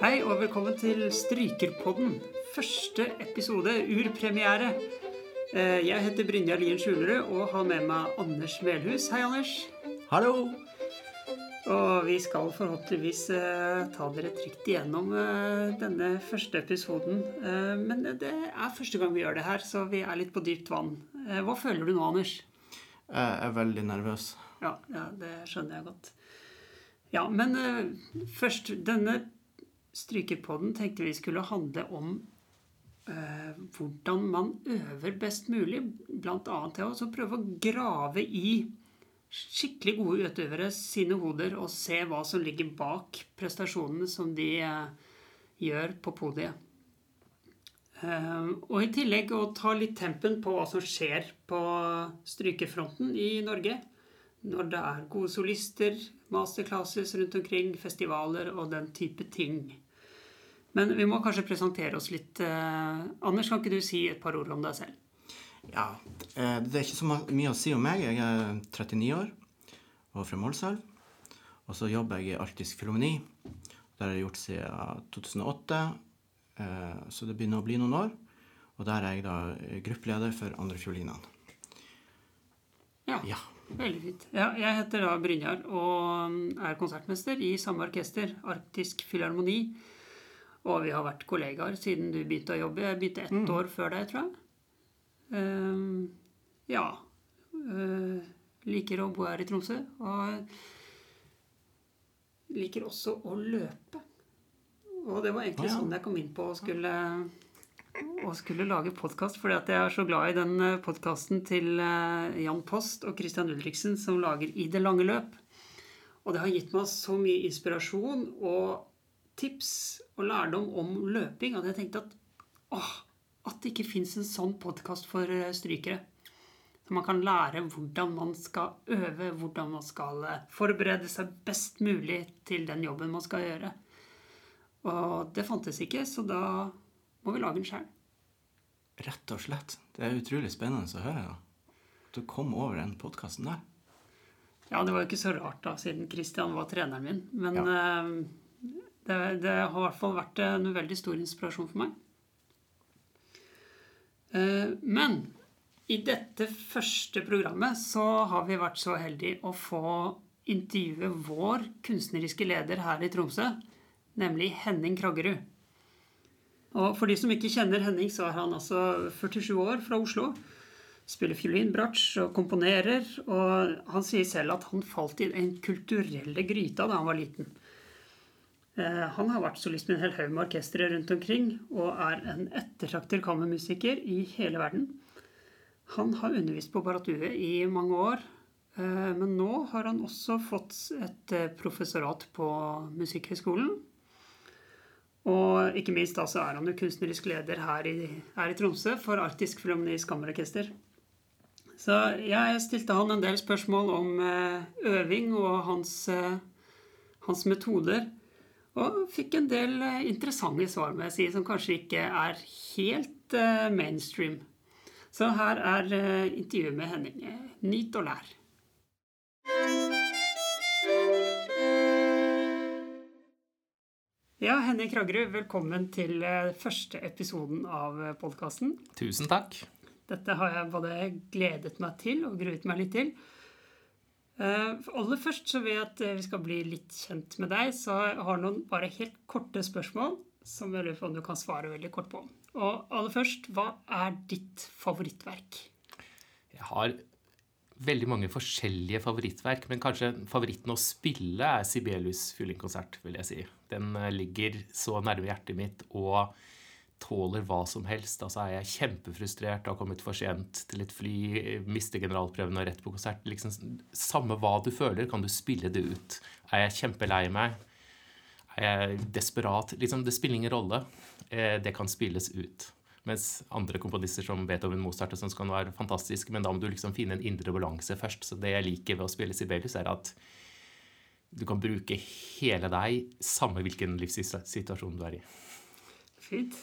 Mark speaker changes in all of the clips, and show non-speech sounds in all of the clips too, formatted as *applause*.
Speaker 1: Hei og velkommen til Strykerpodden. Første episode, urpremiere. Eh, Jeg heter Brynjar Lien Skjulerud og har med meg Anders Melhus. Hei, Anders.
Speaker 2: Hallo!
Speaker 1: Og vi skal forhåpentligvis eh, ta dere trygt igjennom eh, denne første episoden. Men det er første gang vi gjør det her, så vi er litt på dypt vann. Hva føler du nå, Anders?
Speaker 2: Jeg er veldig nervøs.
Speaker 1: Ja, ja det skjønner jeg godt. Ja, men uh, først Denne strykepodden tenkte vi skulle handle om uh, hvordan man øver best mulig. Annet til å prøve å grave i skikkelig gode utøvere sine hoder og se hva som ligger bak prestasjonene som de uh, gjør på podiet. Og i tillegg å ta litt tempen på hva som skjer på strykefronten i Norge. Når det er gode solister, masterclasses rundt omkring, festivaler og den type ting. Men vi må kanskje presentere oss litt. Eh, Anders, kan ikke du si et par ord om deg selv?
Speaker 2: Ja, eh, Det er ikke så mye å si om meg. Jeg er 39 år og fra Målselv. Og så jobber jeg i Arktisk Filomeni. Det har jeg gjort siden 2008, eh, så det begynner å bli noen år. Og der er jeg da gruppeleder for andrefiolinene.
Speaker 1: Ja,
Speaker 2: Ja.
Speaker 1: Veldig fint. Ja, jeg heter da Brynjar og er konsertmester i samme orkester, Arktisk Filharmoni. Og vi har vært kollegaer siden du begynte å jobbe. Jeg begynte ett år før deg, tror jeg. Um, ja. Uh, liker å bo her i Tromsø. Og liker også å løpe. Og det var egentlig
Speaker 2: ja.
Speaker 1: sånn jeg kom inn på å skulle, å skulle lage podkast. Fordi at jeg er så glad i den podkasten til eh, Jan Post og Christian Ulriksen som lager I det lange løp. Og det har gitt meg så mye inspirasjon og tips og lærdom om løping at jeg tenkte at åh, at det ikke fins en sånn podkast for eh, strykere. Så man kan lære hvordan man skal øve, hvordan man skal eh, forberede seg best mulig til den jobben man skal gjøre. Og det fantes ikke, så da må vi lage den sjøl.
Speaker 2: Rett og slett. Det er utrolig spennende å høre. da. Du kom over den podkasten der.
Speaker 1: Ja, det var jo ikke så rart, da, siden Christian var treneren min. Men eh, det, det har i hvert fall vært en veldig stor inspirasjon for meg. Uh, men i dette første programmet så har vi vært så heldige å få intervjue vår kunstneriske leder her i Tromsø, nemlig Henning Kraggerud. Og for de som ikke kjenner Henning, så er han altså 47 år fra Oslo spiller fiolin, bratsj og komponerer. Og han sier selv at han falt i den kulturelle gryta da han var liten. Eh, Han har vært solist med en hel haug med orkestre rundt omkring, og er en ettertraktet kammermusiker i hele verden. Han har undervist på Baratue i mange år, eh, men nå har han også fått et eh, professorat på Musikkhøgskolen. Og ikke minst da så er han jo kunstnerisk leder her i, her i Tromsø for Arktisk Filharmonisk Kammerorkester. Så jeg stilte han en del spørsmål om eh, øving og hans, eh, hans metoder. Og fikk en del eh, interessante svar, må si, som kanskje ikke er helt mainstream. Så her er intervjuet med Henning. Nyt og lær. Ja, Henning Kragerud, velkommen til eh, første episoden av podkasten.
Speaker 3: Tusen takk.
Speaker 1: Dette har jeg både gledet meg til og gruet meg litt til. Eh, aller først så vil jeg at eh, vi skal bli litt kjent med deg, så jeg har noen bare helt korte spørsmål som jeg lurer på om du kan svare veldig kort på. Og aller først, hva er ditt favorittverk?
Speaker 3: Jeg har veldig mange forskjellige favorittverk, men kanskje favoritten å spille er Sibelius fiolinkonsert, vil jeg si. Den eh, ligger så nærme hjertet mitt og tåler hva som helst. Altså er jeg kjempefrustrert, har kommet for sent til et fly, mister generalprøven og rett på konsert. Liksom, samme hva du føler, kan du spille det ut. Er jeg kjempelei meg? Er jeg desperat? Liksom, det spiller ingen rolle. Eh, Det kan spilles ut. Mens andre komponister som Beethoven, Mozart og sånn kan være fantastiske, men da må du liksom finne en indre balanse først. Så det jeg liker ved å spille Sibelius, er at du kan bruke hele deg, samme hvilken livssituasjon du er i.
Speaker 1: Fint.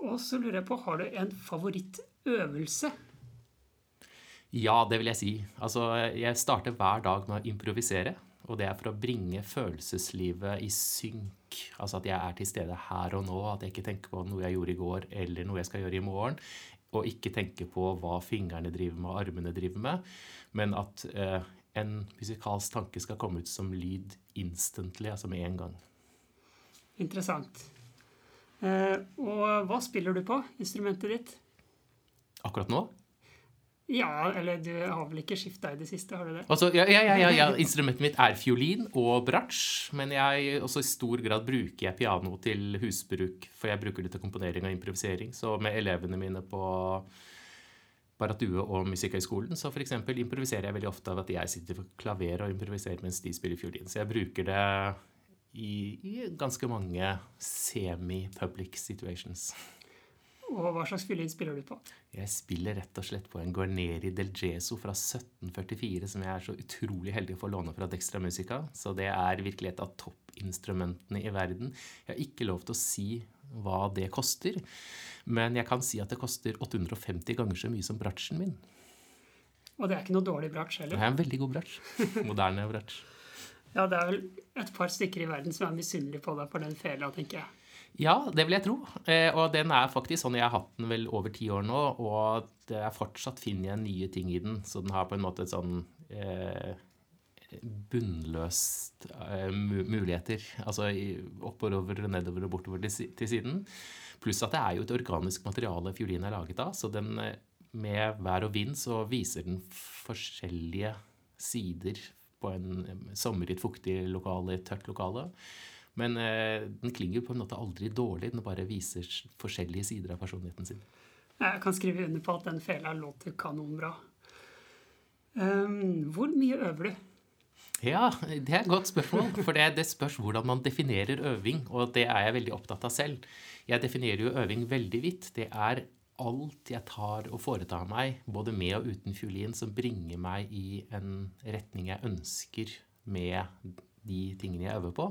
Speaker 1: Og så lurer jeg på, har du en favorittøvelse?
Speaker 3: Ja, det vil jeg si. Altså, jeg starter hver dag med å improvisere. Og det er for å bringe følelseslivet i synk. Altså at jeg er til stede her og nå. At jeg ikke tenker på noe jeg gjorde i går, eller noe jeg skal gjøre i morgen. Og ikke tenker på hva fingrene driver med, og armene driver med. Men at eh, en musikalsk tanke skal komme ut som lyd instantly, altså med en gang.
Speaker 1: Interessant. Eh, og hva spiller du på, instrumentet ditt?
Speaker 3: Akkurat nå?
Speaker 1: Ja, eller du har vel ikke skifta i det siste, har du det?
Speaker 3: Altså, ja, ja, ja, ja, Instrumentet mitt er fiolin og bratsj, men jeg, også i stor grad bruker jeg piano til husbruk, for jeg bruker det til komponering og improvisering. Så med elevene mine på Baratue og Musikkhøgskolen så f.eks. improviserer jeg veldig ofte av at jeg sitter ved klaver og improviserer mens de spiller fiolin. Så jeg bruker det i, i ganske mange semi-public situations.
Speaker 1: Og hva slags fiolin spiller du på?
Speaker 3: Jeg spiller rett og slett på en Guarneri del Geso fra 1744, som jeg er så utrolig heldig å få låne fra Dextra Musica. Så det er virkelig et av toppinstrumentene i verden. Jeg har ikke lov til å si hva det koster, men jeg kan si at det koster 850 ganger så mye som bratsjen min.
Speaker 1: Og det er ikke noe dårlig bratsj heller?
Speaker 3: Det er en veldig god bratsj. Moderne bratsj.
Speaker 1: ja, det er vel et par stykker i verden som er misunnelige på deg for den fela, tenker jeg.
Speaker 3: Ja, det vil jeg tro. Eh, og den er faktisk sånn Jeg har hatt den vel over ti år nå, og det er fortsatt finner jeg nye ting i den. Så den har på en måte et sånn eh, bunnløst eh, muligheter. Altså oppover nedover og bortover til, til siden. Pluss at det er jo et organisk materiale fiolinen er laget av. Så den, eh, med vær og vind så viser den forskjellige sider på en sommerritt, sommergitt, fuktig lokale, tørt lokale. Men eh, den klinger på en måte aldri dårlig. Den bare viser forskjellige sider av personligheten sin.
Speaker 1: Jeg kan skrive under på at den fela låter kanonbra. Um, hvor mye øver du?
Speaker 3: Ja, det er et godt spørsmål. For det, det, spørs hvordan man definerer øving. Og det er jeg veldig opptatt av selv. Jeg definerer jo øving veldig vidt. Det er alt jeg tar og foretar meg, både med og uten fiolin, som bringer meg i en retning jeg ønsker med de tingene jeg øver på.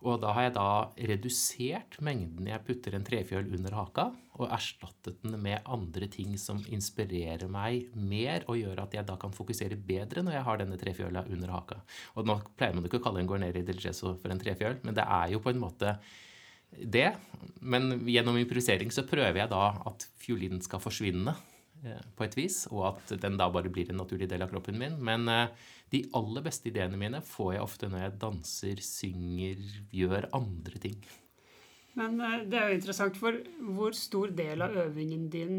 Speaker 3: Og da har jeg da redusert mengden jeg putter en trefjøl under haka, og erstattet den med andre ting som inspirerer meg mer, og gjør at jeg da kan fokusere bedre når jeg har denne trefjøla under haka. Og nå pleier man ikke å kalle en Guarneri del Gesso for en trefjøl, men det er jo på en måte det. Men gjennom improvisering så prøver jeg da at fiolinen skal forsvinne på et vis, og at den da bare blir en naturlig del av kroppen min. Men eh, de aller beste ideene mine får jeg ofte når jeg danser, synger, gjør andre ting.
Speaker 1: Men eh, det er jo interessant, for hvor stor del av øvingen din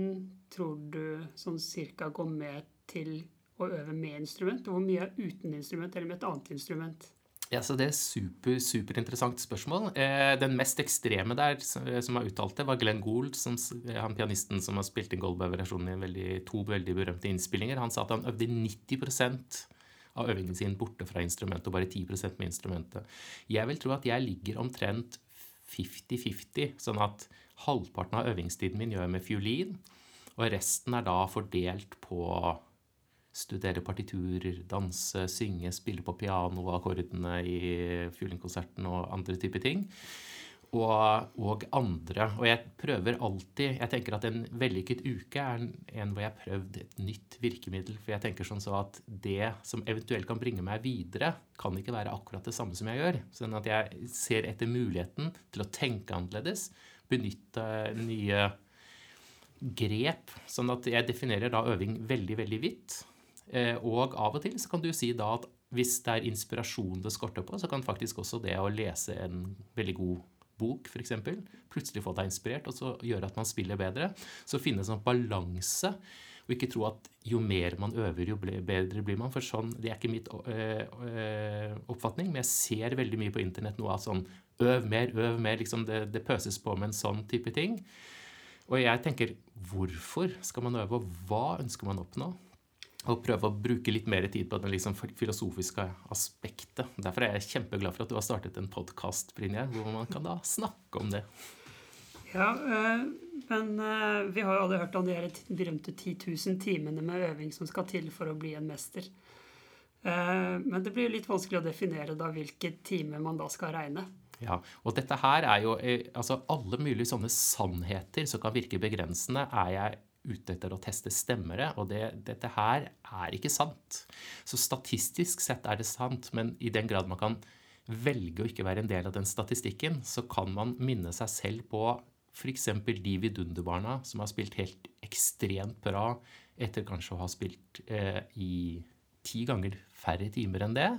Speaker 1: tror du sånn cirka går med til å øve med instrument, og hvor mye er uten instrument eller med et annet instrument?
Speaker 3: Ja, så Det er super, superinteressant spørsmål. Eh, den mest ekstreme der som har uttalt det, var Glenn Gould, som, han pianisten som har spilt inn Goldberg-versjonen i veldig, to veldig berømte innspillinger. Han sa at han øvde 90 av øvingen sin borte fra instrumentet, og bare 10% med instrumentet. Jeg vil tro at jeg ligger omtrent 50-50, sånn at halvparten av øvingstiden min gjør jeg med fiolin, og resten er da fordelt på studere partiturer, danse, synge, spille på piano, akkordene i fiolinkonserten og andre typer ting og, og, andre. Og jeg prøver alltid Jeg tenker at en vellykket uke er en hvor jeg har prøvd et nytt virkemiddel. For jeg tenker sånn så at det som eventuelt kan bringe meg videre, kan ikke være akkurat det samme som jeg gjør. Sånn at jeg ser etter muligheten til å tenke annerledes, benytte nye grep. Sånn at jeg definerer da øving veldig, veldig vidt. Eh, og av og til så kan du si da at hvis det er inspirasjon det skorter på, så kan faktisk også det å lese en veldig god bok, f.eks. Plutselig få deg inspirert, og så gjøre at man spiller bedre. Så finne en sånn balanse. Og ikke tro at jo mer man øver, jo bedre blir man. For sånn, det er ikke mitt øh, øh, oppfatning, men jeg ser veldig mye på internett nå av sånn øv mer, øv mer. liksom det, det pøses på med en sånn type ting. Og jeg tenker hvorfor skal man øve, og hva ønsker man å oppnå? Og prøve å bruke litt mer tid på det liksom filosofiske aspektet. Derfor er jeg kjempeglad for at du har startet en podkast, hvor man kan da snakke om det.
Speaker 1: Ja, øh, men øh, vi har jo alle hørt om de berømte 10 000 timene med øving som skal til for å bli en mester. Uh, men det blir litt vanskelig å definere da hvilke timer man da skal regne.
Speaker 3: Ja, og dette her er jo altså Alle mulige sånne sannheter som kan virke begrensende, er jeg ute etter å teste stemmere, og det, dette her er ikke sant. Så statistisk sett er det sant, men i den grad man kan velge å ikke være en del av den statistikken, så kan man minne seg selv på f.eks. de vidunderbarna som har spilt helt ekstremt bra etter kanskje å ha spilt eh, i ti ganger færre timer enn det.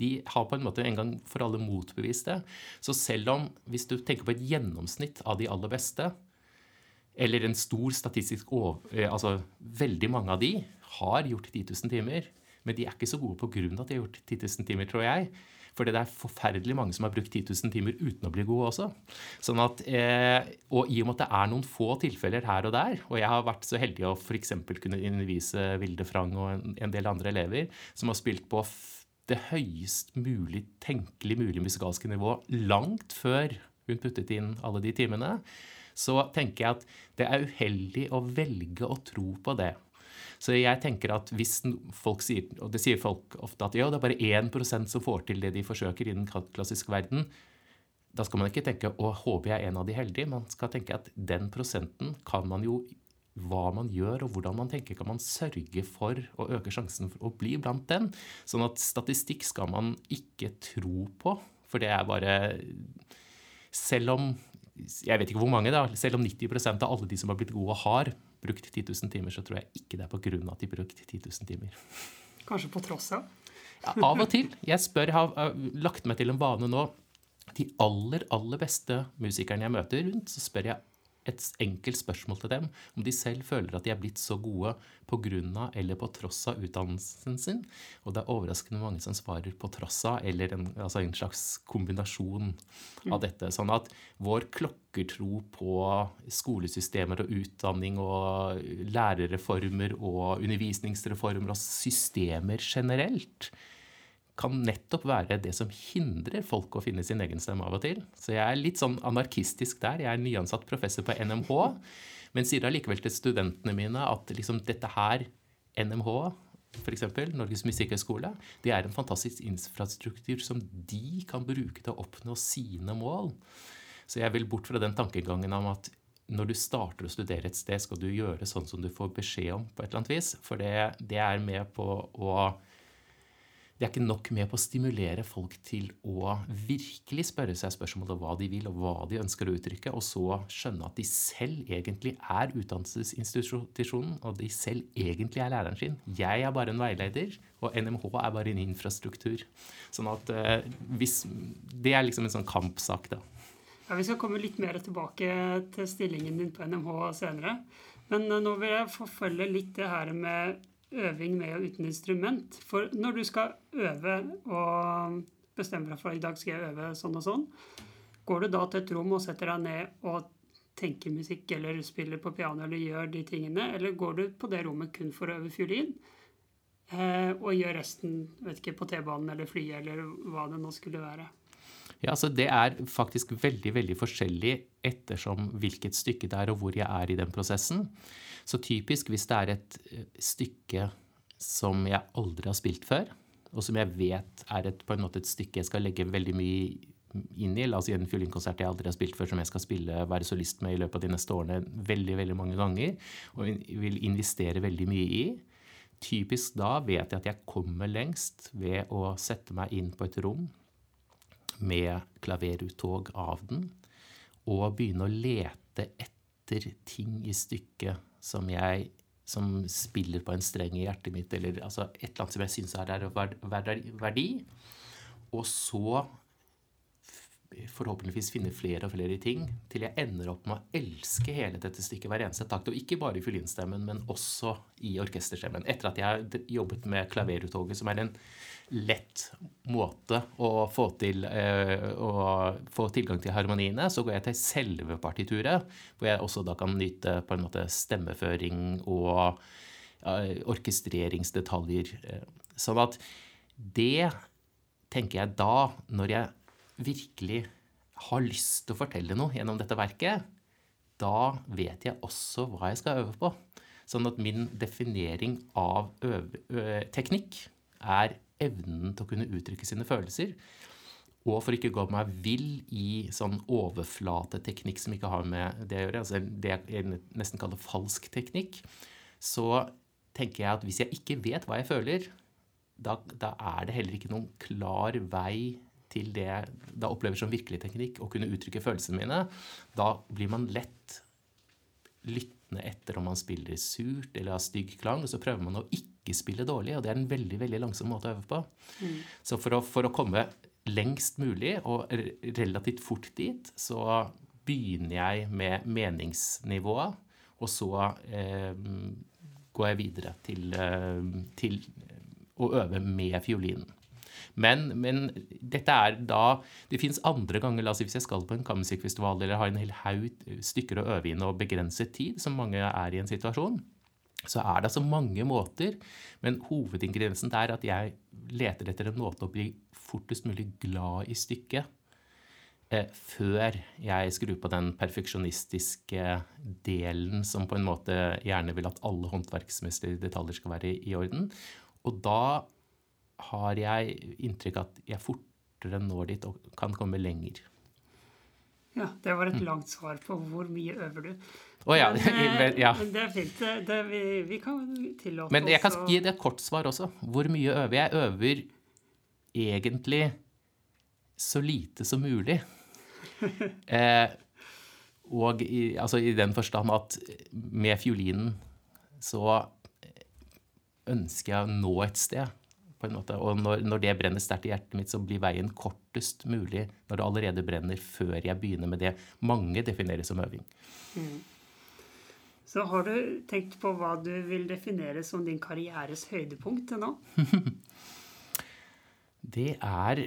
Speaker 3: De har på en måte en gang for alle motbevist det. Så selv om, hvis du tenker på et gjennomsnitt av de aller beste, eller en stor statistisk over, eh, Altså veldig mange av de har gjort 10 000 timer, men de er ikke så gode på grunn av at de har gjort 10 000 timer, tror jeg. For det er forferdelig mange som har brukt 10 000 timer uten å bli gode også. Sånn at, eh, og i og med at det er noen få tilfeller her og der, og jeg har vært så heldig å f.eks. kunne undervise Vilde Frang og en, en del andre elever som har spilt på det høyest mulig tenkelig mulig musikalske nivå langt før hun puttet inn alle de timene, så tenker jeg at det er uheldig å velge å tro på det. Så jeg tenker at hvis folk sier, og det sier folk ofte, at ja, det er bare 1% som får til det de forsøker i den klassiske verden, da skal man ikke tenke å håper jeg er en av de heldige. Man skal tenke at den prosenten kan man jo hva man gjør og hvordan man tenker, kan man sørge for å øke sjansen for å bli blant den. Sånn at statistikk skal man ikke tro på, for det er bare Selv om jeg vet ikke hvor mange, da, selv om 90% av alle de som har blitt gode, har brukt 10 000 timer, så tror jeg ikke det er av at de har brukt 10 000 timer.
Speaker 1: Kanskje på tross av?
Speaker 3: Ja, av og til. Jeg spør, jeg har lagt meg til en vane nå. De aller, aller beste musikerne jeg møter rundt, så spør jeg et enkelt spørsmål til dem om de selv føler at de er blitt så gode pga. eller på tross av utdannelsen sin. Og det er overraskende mange som svarer på tross av, eller en, altså en slags kombinasjon av mm. dette. Sånn at vår klokkertro på skolesystemer og utdanning og lærerreformer og undervisningsreformer og systemer generelt kan nettopp være det som hindrer folk å finne sin egen stemme av og til. Så jeg er litt sånn anarkistisk der. Jeg er nyansatt professor på NMH, men sier allikevel til studentene mine at liksom dette her, NMH, f.eks. Norges musikkhøgskole, det er en fantastisk infrastruktur som de kan bruke til å oppnå sine mål. Så jeg vil bort fra den tankegangen om at når du starter å studere et sted, skal du gjøre sånn som du får beskjed om på et eller annet vis. For det, det er med på å det er ikke nok med på å stimulere folk til å virkelig spørre seg spørsmålet hva de vil, og hva de ønsker å uttrykke, og så skjønne at de selv egentlig er utdannelsesinstitusjonen, og de selv egentlig er læreren sin. Jeg er bare en veileder, og NMH er bare en infrastruktur. Sånn at uh, hvis, Det er liksom en sånn kampsak, da.
Speaker 1: Ja, Vi skal komme litt mer tilbake til stillingen din på NMH senere. Men eh, nå vil jeg forfølge litt det her med øving med og uten instrument. For når du skal øve og bestemmer deg for i dag skal jeg øve sånn og sånn, går du da til et rom og setter deg ned og tenker musikk eller spiller på piano eller gjør de tingene, eller går du på det rommet kun for å øve fiolin? Eh, og gjør resten vet ikke, på T-banen eller flyet eller hva det nå skulle være.
Speaker 3: Ja, altså Det er faktisk veldig veldig forskjellig ettersom hvilket stykke det er, og hvor jeg er i den prosessen. Så typisk hvis det er et eh, stykke som jeg aldri har spilt før, og som jeg vet er et, på en måte et stykke jeg skal legge veldig mye inn i, la oss si en fiolinkonsert jeg aldri har spilt før, som jeg skal spille, være solist med i løpet av de neste årene veldig veldig mange ganger, og vil investere veldig mye i. Typisk da vet jeg at jeg kommer lengst ved å sette meg inn på et rom med klaveruttog av den, og begynne å lete etter ting i stykket som jeg som spiller på en streng i hjertet mitt, eller altså et eller annet som jeg syns er verdi. Og så forhåpentligvis finne flere og flere ting til jeg ender opp med å elske hele dette stykket hver eneste takt. Og ikke bare i fiolinstemmen, men også i orkesterstemmen. Etter at jeg har jobbet med klaveruttoget, som er en lett måte å få, til, uh, å få tilgang til harmoniene, så går jeg til selve partituret, hvor jeg også da kan nyte på en måte stemmeføring og uh, orkestreringsdetaljer. Sånn at det tenker jeg da, når jeg virkelig har lyst til å fortelle noe gjennom dette verket, da vet jeg også hva jeg skal øve på. Sånn at min definering av teknikk er evnen til å kunne uttrykke sine følelser. Og for ikke å gå meg vill i sånn overflateteknikk som ikke har med det å gjøre, altså det jeg nesten kaller falsk teknikk, så tenker jeg at hvis jeg ikke vet hva jeg føler, da, da er det heller ikke noen klar vei til det jeg opplever som virkelig teknikk, å kunne uttrykke følelsene mine. Da blir man lett lyttende etter om man spiller surt eller har stygg klang, og så prøver man å ikke spille dårlig, og det er en veldig veldig langsom måte å øve på. Mm. Så for å, for å, komme lengst mulig, og relativt fort dit, så begynner jeg med meningsnivået, og så eh, går jeg videre til, eh, til å øve med fiolinen. Men, men, dette er da Det fins andre ganger, la oss si hvis jeg skal på en kammermusikkfestival eller har en hel haug stykker å øve inn og begrenset tid, som mange er i en situasjon, så er det altså mange måter. Men hovedingrediensen er at jeg leter etter en måte å bli fortest mulig glad i stykket. Eh, før jeg skrur på den perfeksjonistiske delen som på en måte gjerne vil at alle håndverksmessige detaljer skal være i orden. Og da har jeg inntrykk at jeg fortere når dit og kan komme lenger.
Speaker 1: Ja, det var et langt svar på hvor mye øver du.
Speaker 3: Oh, ja. *laughs* Men, ja.
Speaker 1: men det er fint. Det, vi, vi, kan tillate
Speaker 3: Men jeg kan gi det et kort svar også. Hvor mye øver jeg? Jeg øver egentlig så lite som mulig. *laughs* eh, og i, altså i den forstand at med fiolinen så ønsker jeg å nå et sted på en måte. Og når, når det brenner sterkt i hjertet mitt, så blir veien kortest mulig når det allerede brenner, før jeg begynner med det mange definerer som øving. Mm.
Speaker 1: Så har du tenkt på hva du vil definere som din karrieres høydepunkt til nå? *laughs*
Speaker 3: det er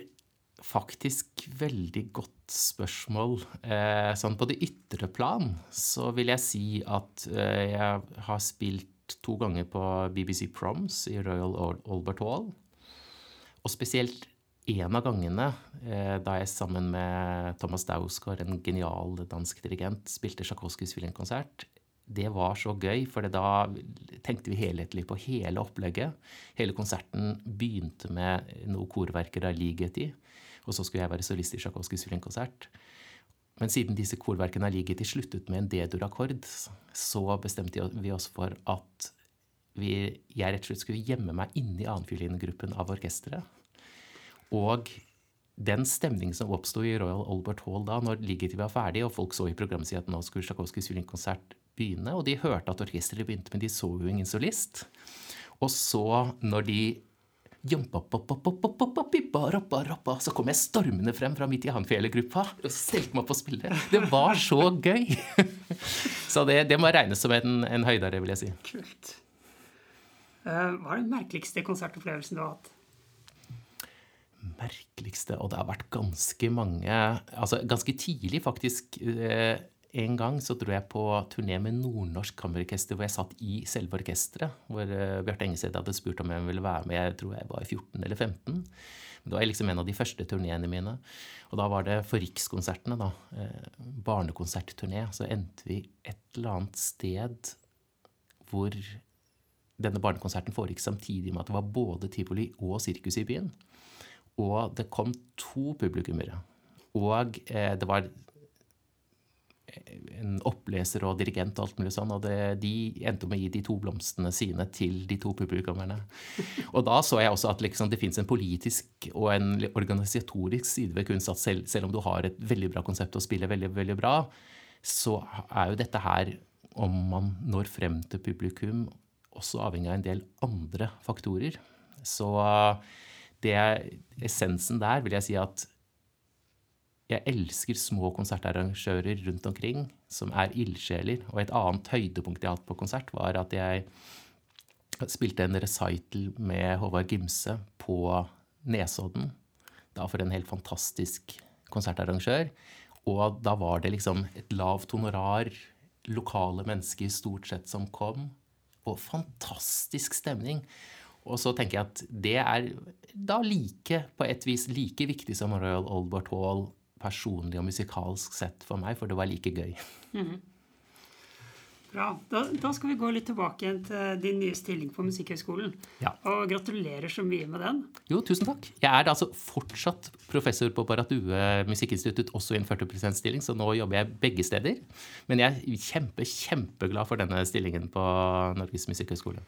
Speaker 3: faktisk veldig godt spørsmål. Eh, sånn på det ytre plan så vil jeg si at eh, jeg har spilt to ganger på BBC Proms i Royal Albert Hall. Og spesielt en av gangene eh, da jeg sammen med Thomas Dausgaard, en genial dansk dirigent, spilte Tsjajkovskijs violinkonsert, det var så gøy, for da tenkte vi helhetlig på hele opplegget. Hele konserten begynte med noe korverker av Ligeti, og så skulle jeg være solist i Tsjajkovskijs violinkonsert. Men siden disse korverkene av Ligeti sluttet med en D-dur-akkord, så bestemte vi oss for at vi, jeg rett og slett skulle gjemme meg inni annenfiolingruppen av orkesteret. Og den stemningen som oppsto i Royal Albert Hall da når Ligeti var ferdig, og folk så i programmet sitt at nå skulle Tsjajkovskijs violinkonsert begynne, og de hørte at orkesteret begynte, men de så jo ingen solist. Og så, når de så kom jeg stormende frem fra midt i Hanfjell-gruppa og stelte meg opp og spille. Det var så gøy! *laughs* Så det, det må regnes som en, en høydere, vil jeg si.
Speaker 1: Kult. Eh, hva er den merkeligste konsertopplevelsen du har hatt?
Speaker 3: Merkeligste Og det har vært ganske mange Altså ganske tidlig, faktisk. Eh, en gang så dro jeg på turné med Nordnorsk Kammerorkester, hvor jeg satt i selve orkesteret. Hvor uh, Bjarte Engeseth hadde spurt om jeg ville være med. Jeg tror jeg var 14 eller 15. Det var liksom en av de første turneene mine. Og da var det for Rikskonsertene, da. Barnekonsertturné. Så endte vi et eller annet sted hvor denne barnekonserten foregikk samtidig med at det var både tivoli og sirkus i byen. Og det kom to publikummere. Og eh, det var en oppleser og dirigent og alt mulig sånn, og det, de endte med å gi de to blomstene sine til de to publikummerne. Og da så jeg også at liksom, det fins en politisk og en organisatorisk side ved kunst at selv, selv, om du har et veldig bra konsept og spiller veldig, veldig bra, så er jo dette her, om man når frem til publikum, også avhengig av en del andre faktorer. Så det essensen der vil jeg si at jeg elsker små konsertarrangører rundt omkring som er ildsjeler. Og et annet høydepunkt jeg har hatt på konsert, var at jeg spilte en recital med Håvard Gimse på Nesodden. Da for en helt fantastisk konsertarrangør. Og da var det liksom et lavt honorar, lokale mennesker stort sett som kom. Og fantastisk stemning. Og så tenker jeg at det er da like, på et vis like viktig som Royal Albert Hall personlig og musikalsk sett for meg, for det var like gøy. Mm.
Speaker 1: Bra. Da, da, skal vi gå litt tilbake igjen til din nye stilling på Musikkhøgskolen.
Speaker 3: Ja.
Speaker 1: Og gratulerer så mye med den.
Speaker 3: Jo, tusen takk. Jeg er altså fortsatt professor på Baratue musikkinstitutt, også i en 40 %-stilling, så nå jobber jeg begge steder. Men jeg er kjempe, kjempeglad for denne stillingen på Norges musikkhøgskole.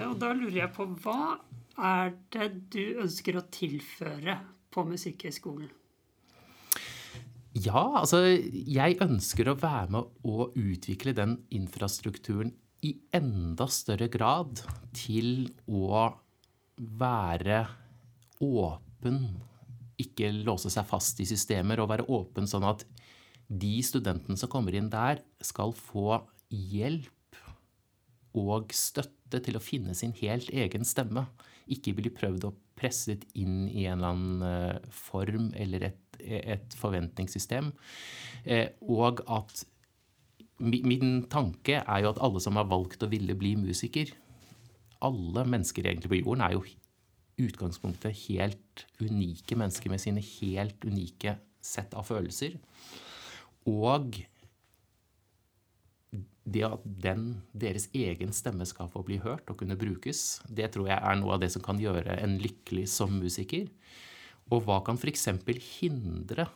Speaker 1: Ja, og da lurer jeg på hva er det du ønsker å tilføre på Musikkhøgskolen?
Speaker 3: Ja, altså jeg ønsker å være med å utvikle den infrastrukturen i enda større grad til å være åpen, ikke låse seg fast i systemer, og være åpen sånn at de studentene som kommer inn der, skal få hjelp og støtte til å finne sin helt egen stemme. Ikke bli prøvd å presset inn i en eller annen eh, form eller et et forventningssystem. Eh, og at min tanke er jo at alle som har valgt å ville bli musiker Alle mennesker egentlig på jorden er jo utgangspunktet helt unike mennesker med sine helt unike sett av følelser. Og det at den, deres egen stemme skal få bli hørt og kunne brukes, det tror jeg er noe av det som kan gjøre en lykkelig som musiker. Og hva kan f.eks. hindre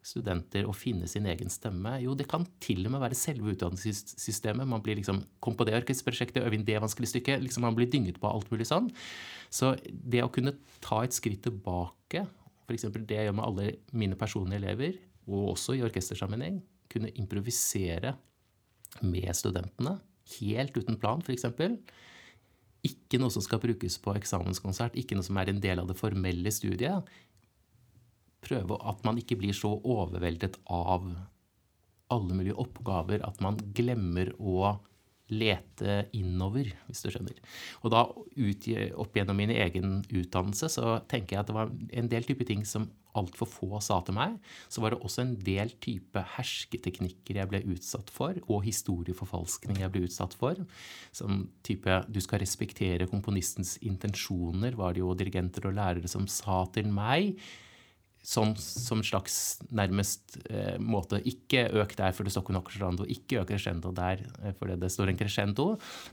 Speaker 3: studenter å finne sin egen stemme? Jo, det kan til og med være selve utdannelsessystemet. Man blir liksom, kom på det orkesterprosjektet, øv inn det vanskelige stykket. Liksom man blir dynget på alt mulig sånn. Så det å kunne ta et skritt tilbake, f.eks. det jeg gjør med alle mine personlige elever, og også i orkestersammenheng, kunne improvisere med studentene, helt uten plan, f.eks. Ikke noe som skal brukes på eksamenskonsert, ikke noe som er en del av det formelle studiet. Prøve at man ikke blir så overveldet av alle mulige oppgaver at man glemmer å lete innover, hvis du skjønner. Og da ut, opp gjennom min egen utdannelse så tenker jeg at det var en del type ting som altfor få sa til meg, så var det også en del type hersketeknikker jeg ble utsatt for, og historieforfalskning jeg ble utsatt for. Som type 'du skal respektere komponistens intensjoner', var det jo dirigenter og lærere som sa til meg som, som slags nærmest eh, måte Ikke øk der, for det står ikke noe crescendo. Ikke øk crescendo der, for det det står en crescendo.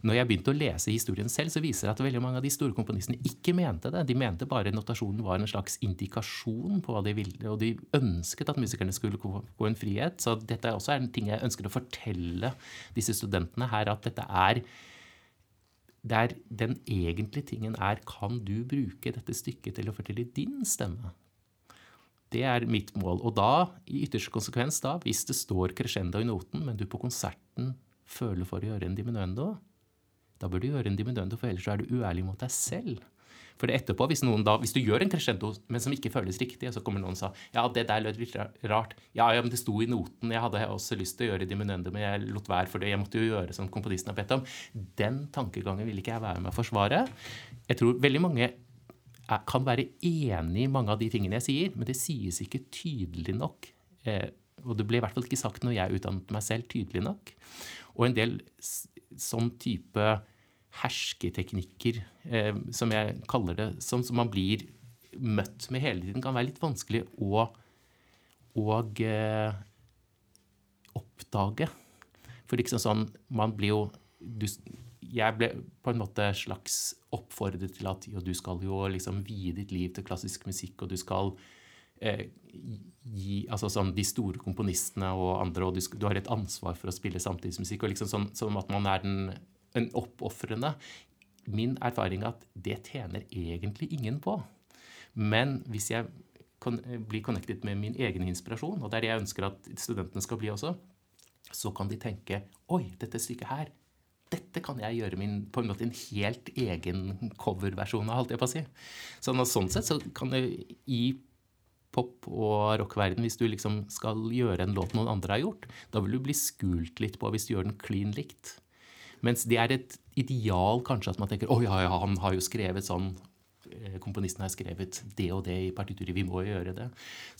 Speaker 3: Når jeg begynte å lese historien selv, så viser det at veldig mange av de store komponistene ikke mente det. De mente bare notasjonen var en slags indikasjon på hva de ville, og de ønsket at musikerne skulle gå en frihet. Så dette er også en ting jeg ønsker å fortelle disse studentene her, at dette er der den egentlige tingen er kan du bruke dette stykket til å fortelle din stemme? Det er mitt mål. Og da, i ytterste konsekvens, da, hvis det står crescendo i noten, men du på konserten føler for å gjøre en diminuendo, da bør du gjøre en diminuendo, for ellers er du uærlig mot deg selv. For etterpå, hvis, da, hvis, du gjør en crescendo, men som ikke føles riktig, og så kommer noen og sa ja, det der lød litt rart. Ja, ja, men det sto i noten. Jeg hadde også lyst til å gjøre diminuendo, men jeg lot være for det. Jeg måtte jo gjøre som komponisten har bedt om. Den tankegangen vil ikke jeg være med å forsvare. Jeg tror veldig mange kan være enig i mange av de tingene jeg sier, men det sies ikke tydelig nok. Eh, og det ble i hvert fall ikke sagt når jeg utdannet meg selv, tydelig nok. Og en del sånn type hersketeknikker, eh, som jeg kaller det, som, som, man blir møtt med hele tiden, kan være litt vanskelig å, å eh, oppdage. For liksom sånn, man blir jo du, jeg ble på en måte slags oppfordret til at jo, du skal jo liksom vie ditt liv til klassisk musikk, og du skal eh, gi altså sånn de store komponistene og andre, og du, du, har et ansvar for å spille samtidsmusikk. og liksom sånn, Som at man er den, en oppofrende. Min erfaring er at det tjener egentlig ingen på. Men hvis jeg blir connected med min egen inspirasjon, og det er det jeg ønsker at studentene skal bli også, så kan de tenke Oi, dette stykket her dette kan jeg gjøre min, på en måte en helt egen coverversjon av, holdt jeg på å si. Så sånn sett så kan du i pop- og rockverden, hvis du liksom skal gjøre en låt noen andre har gjort, da vil du bli skult litt på hvis du gjør den clean likt. Mens det er et ideal kanskje at man tenker å ja, ja, han har jo skrevet sånn komponisten har skrevet det og det i partituret. Vi må jo gjøre det.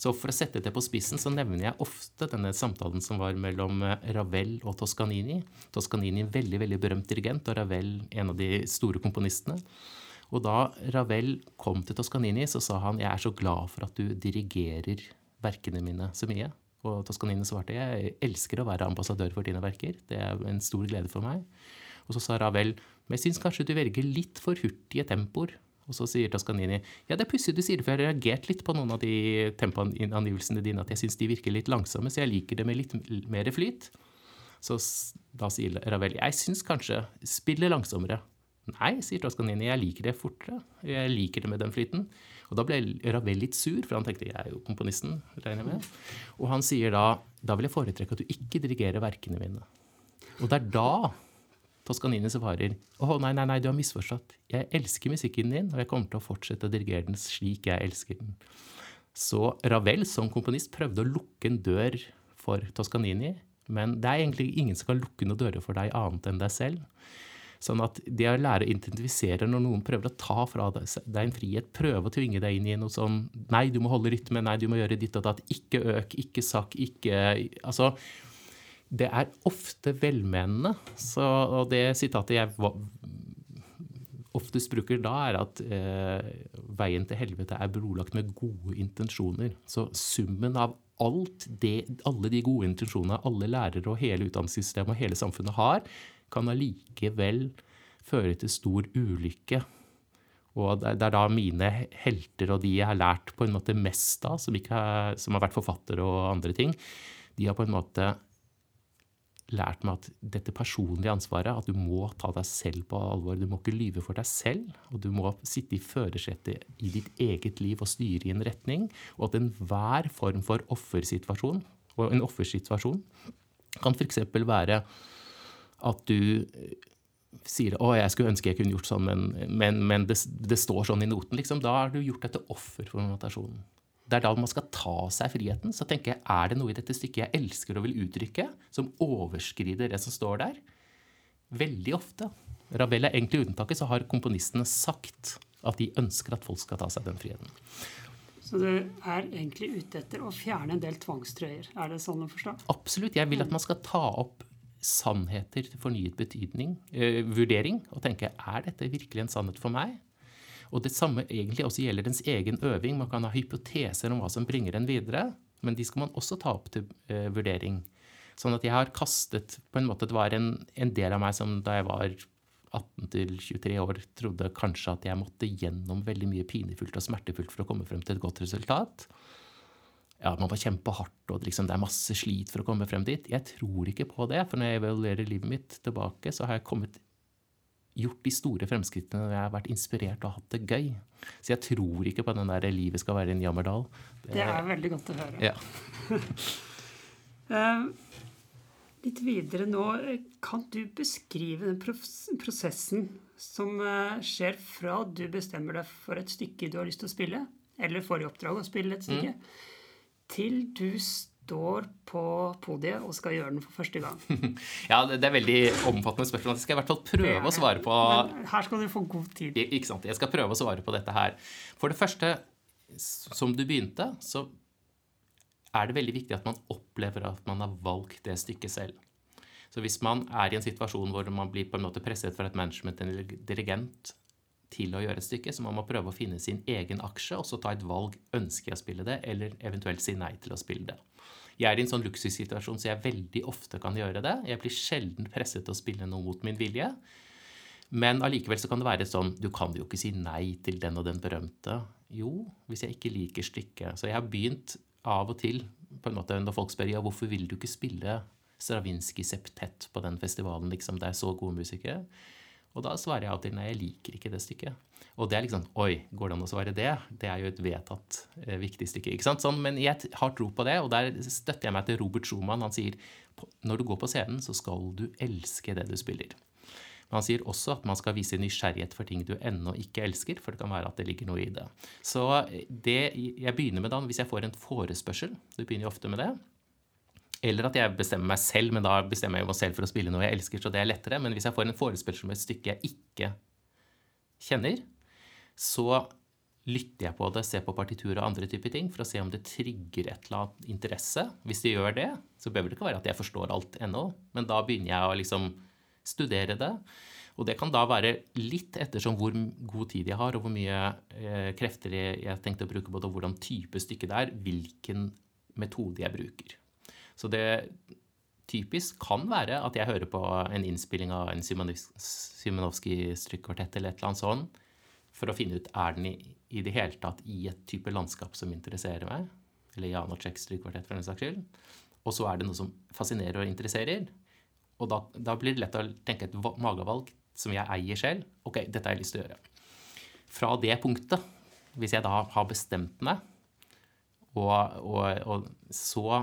Speaker 3: Så for å sette det på spissen så nevner jeg ofte denne samtalen som var mellom eh, Ravel og Toscanini. Toscanini en veldig veldig berømt dirigent, og Ravel en av de store komponistene. Og da Ravel kom til Toscanini, så sa han jeg er så glad for at du dirigerer verkene mine så mye. Og Toscanini svarte jeg elsker å være ambassadør for dine verker. Det er en stor glede for meg. Og så sa Ravel men jeg syns kanskje du velger litt for hurtige tempoer. Og så sier Toscanini ja, det er pussig du sier det, for jeg har reagert litt på noen av de tempoangivelsene dine, at jeg syns de virker litt langsomme, så jeg liker det med litt mer flyt. Så da sier Ravel jeg syns kanskje spille langsommere. Nei, sier Toscanini, jeg liker det fortere. Jeg liker det med den flyten. Og da ble Ravel litt sur, for han tenkte jeg er jo komponisten, regner jeg med. Og han sier da da vil jeg foretrekke at du ikke dirigerer verkene mine. Og det er da Toscanini svarer å nei, nei, nei, du har misforstått. Jeg elsker musikken din, og jeg kommer til å fortsette å dirigere den slik jeg elsker den. Så Ravel som komponist prøvde å lukke en dør for Toscanini, men det er egentlig ingen som kan lukke noen dører for deg annet enn deg selv. Sånn at det å lære å identifisere når noen prøver å ta fra deg en frihet, prøve å tvinge deg inn i noe sånn Nei, du må holde rytme, nei, du må gjøre ditt og datt. Ikke øk, ikke sakk, ikke Altså det er ofte velmenende. Så, og det sitatet jeg oftest bruker da, er at eh, veien til helvete er brolagt med gode intensjoner. Så summen av det, alle de gode intensjonene alle lærere og hele utdanningssystemet og hele samfunnet har, kan allikevel føre til stor ulykke. Og det er da mine helter og de jeg har lært på en måte mest av, som, har, som har vært forfattere og andre ting, de har på en måte lært meg at dette personlige ansvaret, at du må ta deg selv på alvor. Du må ikke lyve for deg selv, og du må sitte i førersetet i ditt eget liv og styre i en retning. Og at enhver form for offersituasjon, og en offersituasjon kan f.eks. være at du eh, sier 'Å, jeg skulle ønske jeg kunne gjort sånn, men, men, men det, det, står sånn i noten'. Liksom. Da har du gjort deg til offer for notasjonen det er da man skal ta seg friheten. Så tenker jeg, er det noe i dette stykket jeg elsker og vil uttrykke, som overskrider det som står der? Veldig ofte. Ravel er egentlig unntaket, så har komponistene sagt at de ønsker at folk skal ta seg den friheten.
Speaker 1: Så du er egentlig ute etter å fjerne en del tvangstrøyer? Er det sånn å forstå?
Speaker 3: Absolutt. Jeg vil at man skal ta opp sannheter til fornyet betydning, eh, vurdering, og tenke er dette virkelig en sannhet for meg? Og det samme egentlig også gjelder dens egen øving. Man kan ha hypoteser om hva som bringer en videre, men de skal man også ta opp til uh, vurdering. Sånn at jeg har kastet på en måte, Det var en, en del av meg som da jeg var 18 23 år, trodde kanskje at jeg måtte gjennom veldig mye pinefullt og smertefullt for å komme frem til et godt resultat. Ja, man var kjempehardt, og liksom, det er masse slit for å komme frem dit. Jeg tror ikke på det, for når jeg evaluerer livet mitt tilbake, så har jeg kommet gjort de store fremskrittene når jeg har vært inspirert og hatt det gøy. Så jeg tror ikke på den der 'livet skal være en jammerdal'.
Speaker 1: Det, det er veldig godt å høre.
Speaker 3: Ja.
Speaker 1: uh, *laughs* litt videre nå, kan du beskrive den prosessen som uh, skjer fra du bestemmer deg for et stykke du har lyst til å spille, eller får i oppdrag å spille et stykke, mm. til du står på podiet og skal gjøre den for første gang? *laughs*
Speaker 3: ja, det er veldig omfattende spørsmål. Jeg skal i hvert fall prøve å svare på
Speaker 1: Men Her skal du få god tid.
Speaker 3: Ikke sant. Jeg skal prøve å svare på dette her. For det første, som du begynte, så er det veldig viktig at man opplever at man har valgt det stykket selv. Så hvis man er i en situasjon hvor man blir på en måte presset fra et management eller dirigent til å gjøre et stykke, så man må prøve å finne sin egen aksje og så ta et valg. Ønsker jeg å spille det, eller eventuelt si nei til å spille det. Jeg er i en sånn luksussituasjon så jeg veldig ofte kan gjøre det. Jeg blir sjelden presset til å spille noe mot min vilje. Men allikevel så kan det være sånn Du kan jo ikke si nei til den og den berømte. Jo, hvis jeg ikke liker stykket. Så jeg har begynt av og til på en måte når folk spør ja, hvorfor vil du ikke spille Stravinskij septett på den festivalen, liksom, det er så gode musikere. Og da svarer jeg alltid nei, jeg liker ikke det stykket. Og det er liksom Oi, går det an å svare det? Det er jo et vedtatt eh, viktig stykke. ikke sant? Sånn, men jeg har tro på det, og der støtter jeg meg til Robert Schumann. Han sier når du går på scenen, så skal du elske det du spiller. Men han sier også at man skal vise nysgjerrighet for ting du ennå ikke elsker, for det kan være at det ligger noe i det. Så det jeg begynner med da, hvis jeg får en forespørsel, du begynner jo ofte med det, eller at jeg bestemmer meg selv, men da bestemmer jeg meg selv for å spille noe jeg elsker, så det er lettere. Men hvis jeg får en forespørsel med et stykke jeg ikke kjenner, så lytter jeg på det, ser på partitur og andre typer ting for å se om det trigger et eller annet interesse. Hvis det gjør det, så behøver det ikke være at jeg forstår alt ennå, men da begynner jeg å liksom studere det. Og det kan da være litt ettersom hvor god tid jeg har, og hvor mye eh, krefter jeg tenkte tenkt å bruke på det, og hvordan type stykke det er, hvilken metode jeg bruker. Så det typisk kan være at jeg hører på en innspilling av en Symanovskij-strykkvartett eller et eller annet sånt, for å finne ut er den i, i det hele tatt i et type landskap som interesserer meg. Eller Janaceks strykkvartett, for den saks skyld. Og så er det noe som fascinerer og interesserer. Og da, da blir det lett å tenke et magevalg som jeg eier selv. Ok, dette har jeg lyst til å gjøre. Fra det punktet, hvis jeg da har bestemt meg, og, og, og så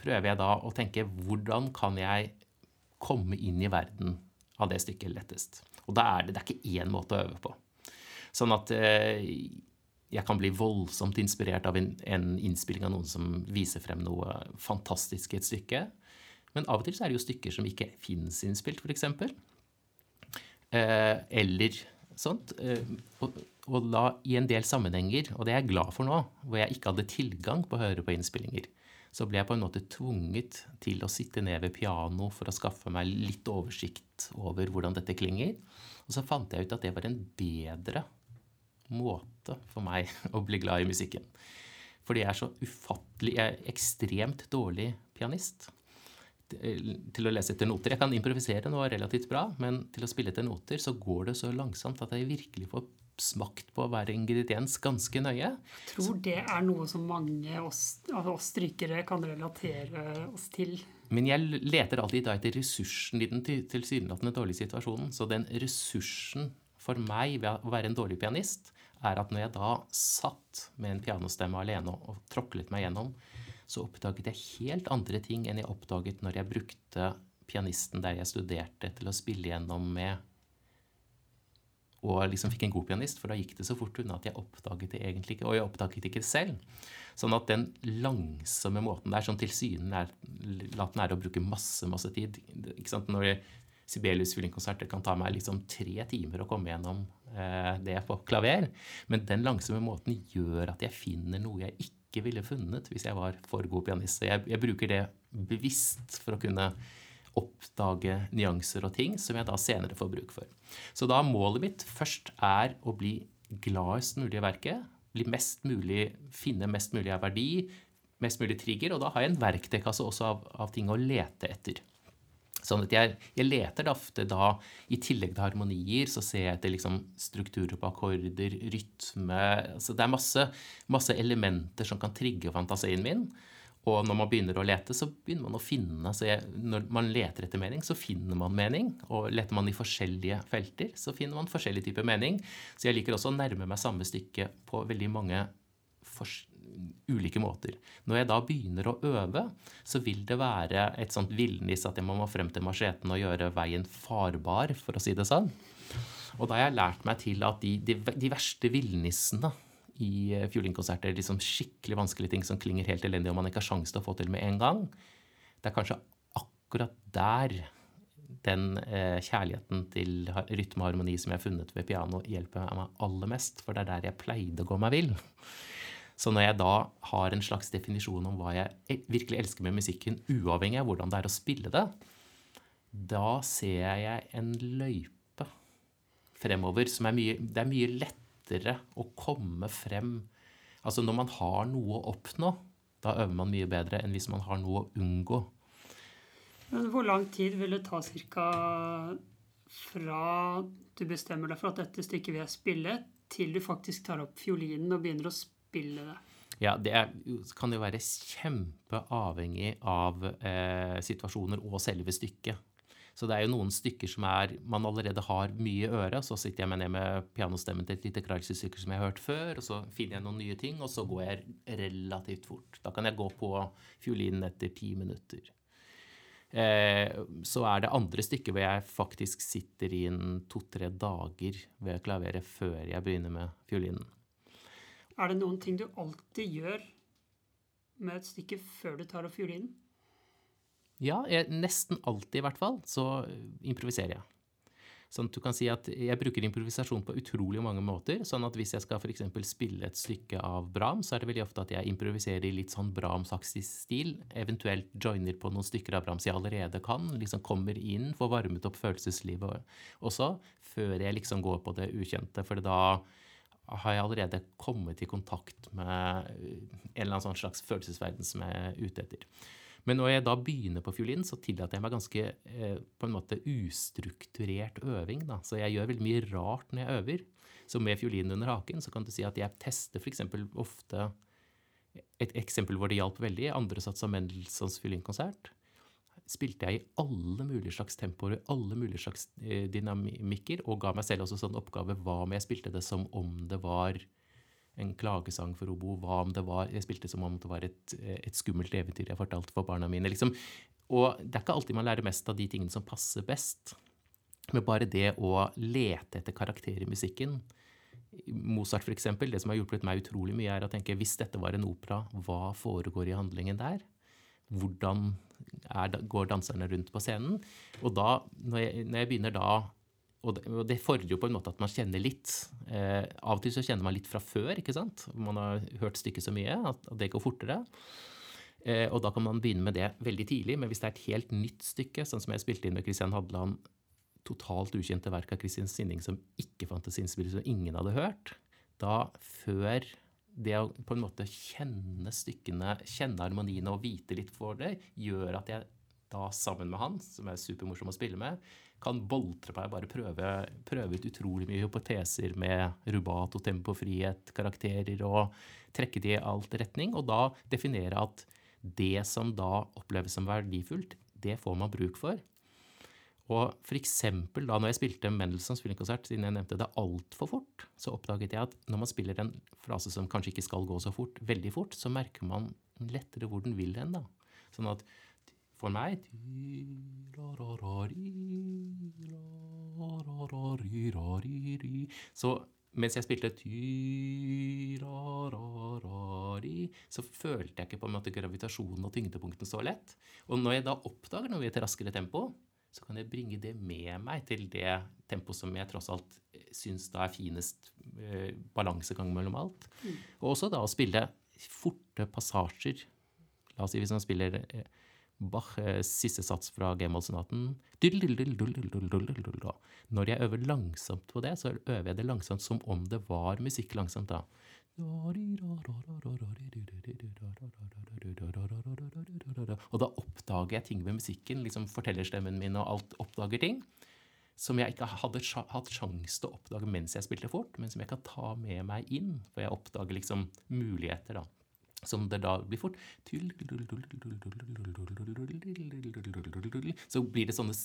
Speaker 3: prøver jeg da å tenke hvordan kan jeg komme inn i verden av det stykket lettest. Og da er det, det er ikke én måte å øve på. Sånn at eh, jeg kan bli voldsomt inspirert av en, en, innspilling av noen som viser frem noe fantastisk i et stykke. Men av og til så er det jo stykker som ikke fins innspilt, f.eks. Eh, eller sånt. Eh, og, og, da i en del sammenhenger, og det er jeg glad for nå, hvor jeg ikke hadde tilgang på å høre på innspillinger, så ble jeg på en måte tvunget til å sitte ned ved piano for å skaffe meg litt oversikt over hvordan dette klinger. Og så fant jeg ut at det var en bedre måte for meg *laughs* å bli glad i musikken. Fordi jeg er så ufattelig Jeg er ekstremt dårlig pianist til å lese etter noter. Jeg kan improvisere noe relativt bra, men til å spille etter noter så går det så langsomt at jeg virkelig får smakt på hver ingrediens ganske nøye.
Speaker 1: Jeg tror det er noe som mange av oss, av oss strykere kan relatere oss til.
Speaker 3: Men jeg leter alltid da etter ressursen i den tilsynelatende dårlige situasjonen. Så den ressursen for meg ved å være en dårlig pianist, er at når jeg da satt med en pianostemme alene og tråklet meg gjennom, så oppdaget jeg helt andre ting enn jeg oppdaget når jeg brukte pianisten der jeg studerte, til å spille gjennom med og liksom fikk en god pianist, for da gikk det så fort unna at jeg oppdaget det egentlig ikke. Og jeg oppdaget det ikke selv. Sånn at den langsomme måten der, som tilsynelatende er å bruke masse, masse tid ikke sant? Når Sibelius violinkonserter kan ta meg liksom tre timer å komme gjennom det på klaver. Men den langsomme måten gjør at jeg finner noe jeg ikke ville funnet hvis jeg var for god pianist. Så jeg, jeg bruker det bevisst for å kunne oppdage nyanser og ting som jeg da senere får bruk for. Så da målet mitt først er å bli gladest mulig i verket. Bli mest mulig, finne mest mulig av verdi, mest mulig trigger. Og da har jeg en verktøykasse også av, av ting å lete etter. Sånn at jeg, jeg leter ofte da, i tillegg til harmonier, så ser jeg etter liksom strukturer på akkorder, rytme altså Det er masse, masse elementer som kan trigge fantasien min. Og når man begynner å lete, så begynner man å finne så jeg, Når man leter etter mening, så finner man mening. Og leter man i forskjellige felter, så finner man forskjellig type mening. Så jeg liker også å nærme meg samme stykke på veldig mange ulike måter. Når jeg da begynner å øve, så vil det være et sånt villnis at jeg må frem til macheten og gjøre veien farbar, for å si det sånn. Og da har jeg lært meg til at de, de, de verste villnissene i eh, fiolinkonserter. Liksom skikkelig vanskelige ting som klinger helt elendig, og man ikke har sjanse til å få til med en gang. Det er kanskje akkurat der den eh, kjærligheten til rytme og harmoni som jeg har funnet ved piano, hjelper meg aller mest. For det er der jeg pleide å gå meg vill. Så når jeg da har en slags definisjon om hva jeg virkelig elsker med musikken, uavhengig av hvordan det er å spille det, da ser jeg en løype fremover som er mye Det er mye lettere å komme frem Altså når man har noe å oppnå, da øver man mye bedre enn hvis man har noe å unngå.
Speaker 1: Men hvor lang tid vil det ta ca. fra du bestemmer deg for at dette stykket vil jeg spille, til du faktisk tar opp fiolinen og begynner å spille det?
Speaker 3: Ja, det er, kan jo være kjempeavhengig av eh, situasjoner og selve stykket. Så det er jo noen stykker som er, man allerede har mye i øret. Så sitter jeg med ned med pianostemmen til et lite Kreutzer-stykke som jeg har hørt før, og så finner jeg noen nye ting, og så går jeg relativt fort. Da kan jeg gå på fiolinen etter ti minutter. Eh, så er det andre stykker hvor jeg faktisk sitter i to-tre dager ved klaveret før jeg begynner med fiolinen.
Speaker 1: Er det noen ting du alltid gjør med et stykke før du tar opp fiolinen?
Speaker 3: Ja, jeg, nesten alltid i hvert fall, så improviserer jeg. Sånn at du kan si at Jeg bruker improvisasjon på utrolig mange måter. sånn at Hvis jeg skal for spille et stykke av Brahms, så er det veldig ofte at jeg improviserer i litt sånn Brahms-aktig stil. Eventuelt joiner på noen stykker av Brahms jeg allerede kan. liksom Kommer inn, får varmet opp følelseslivet også, før jeg liksom går på det ukjente. For da har jeg allerede kommet i kontakt med en eller annen sånn slags følelsesverden som jeg er ute etter. Men når jeg da begynner på fiolin, så tillater jeg meg ganske eh, på en måte ustrukturert øving. Da. Så jeg gjør veldig mye rart når jeg øver. Så med fiolinen under haken så kan du si at jeg tester f.eks. ofte Et eksempel hvor det hjalp veldig, andre av Mendelssohns fiolinkonsert. Spilte jeg i alle mulige slags tempoer, alle mulige slags eh, dynamikker, og ga meg selv også sånn oppgave hva om jeg spilte det som om det var en klagesang for obo. Hva om det var Jeg spilte som om det var et, et skummelt eventyr jeg fortalte for barna mine. liksom. Og det er ikke alltid man lærer mest av de tingene som passer best. Men bare det å lete etter karakter i musikken Mozart, for eksempel, det som har hjulpet meg utrolig mye, er å tenke hvis dette var en opera, hva foregår i handlingen der? Hvordan er, går danserne rundt på scenen? Og da, når jeg, når jeg begynner da og det, fordrer jo på en måte at man kjenner litt. Eh, av og til så kjenner man litt fra før, ikke sant? Man har hørt stykket så mye at det går fortere. Eh, og da kan man begynne med det veldig tidlig. Men hvis det er et helt nytt stykke, sånn som jeg spilte inn med Christian Hadland, totalt ukjente verk av Kristin Sinning som ikke fantes innspill, som ingen hadde hørt, da før det å på en måte kjenne stykkene, kjenne harmoniene og vite litt for det, gjør at jeg da sammen med han, som er supermorsom å spille med, kan boltre på og bare prøve, prøve, ut utrolig mye hypoteser med rubato, tempofrihet, karakterer, og trekke det i alt retning. Og da definere at det som da oppleves som verdifullt, det får man bruk for. Og for eksempel da når jeg spilte Mendelssohns filmkonsert, siden jeg nevnte det altfor fort, så oppdaget jeg at når man spiller en frase som kanskje ikke skal gå så fort, veldig fort, så merker man lettere hvor den vil hen. da. Sånn at for meg Så mens jeg spilte så følte jeg ikke på en måte gravitasjonen og tyngdepunktene så lett. Og når jeg da oppdager noe i et raskere tempo, så kan jeg bringe det med meg til det tempoet som jeg tross alt syns da er finest eh, balansegang mellom alt. Mm. Og også da å spille forte passasjer. La oss si hvis man spiller eh, Bach, eh, siste sats fra G-mollsonaten Når jeg øver langsomt på det, så øver jeg det langsomt som om det var musikk langsomt, da. Og da oppdager jeg ting ved musikken, liksom fortellerstemmen min og alt oppdager ting som jeg ikke hadde hatt sjanse til å oppdage mens jeg spilte fort, men som jeg kan ta med meg inn. For jeg oppdager liksom muligheter, da som det da blir fort Så blir det sånne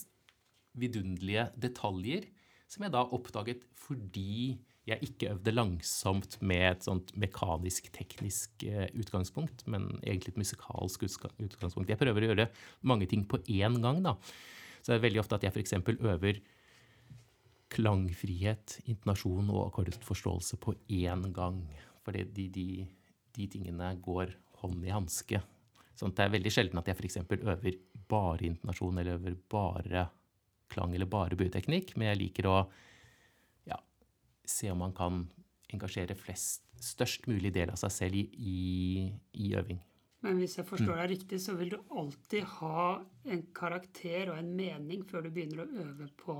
Speaker 3: vidunderlige detaljer som jeg da oppdaget fordi jeg ikke øvde langsomt med et sånt mekanisk, teknisk eh, utgangspunkt, men egentlig et musikalsk utgangspunkt. Jeg prøver å gjøre mange ting på én gang. da. Så det er veldig ofte at jeg f.eks. øver klangfrihet, intonasjon og akkordforståelse på én gang. For de, de, de tingene går hånd i hanske. Sånn det er veldig sjelden at jeg f.eks. øver bare intonasjon eller øver bare klang eller bare bueteknikk, men jeg liker å se om man kan engasjere flest, størst mulig del av seg selv i, i, øving.
Speaker 1: Men hvis jeg forstår deg riktig, så vil du alltid ha en karakter og en mening før du begynner å øve på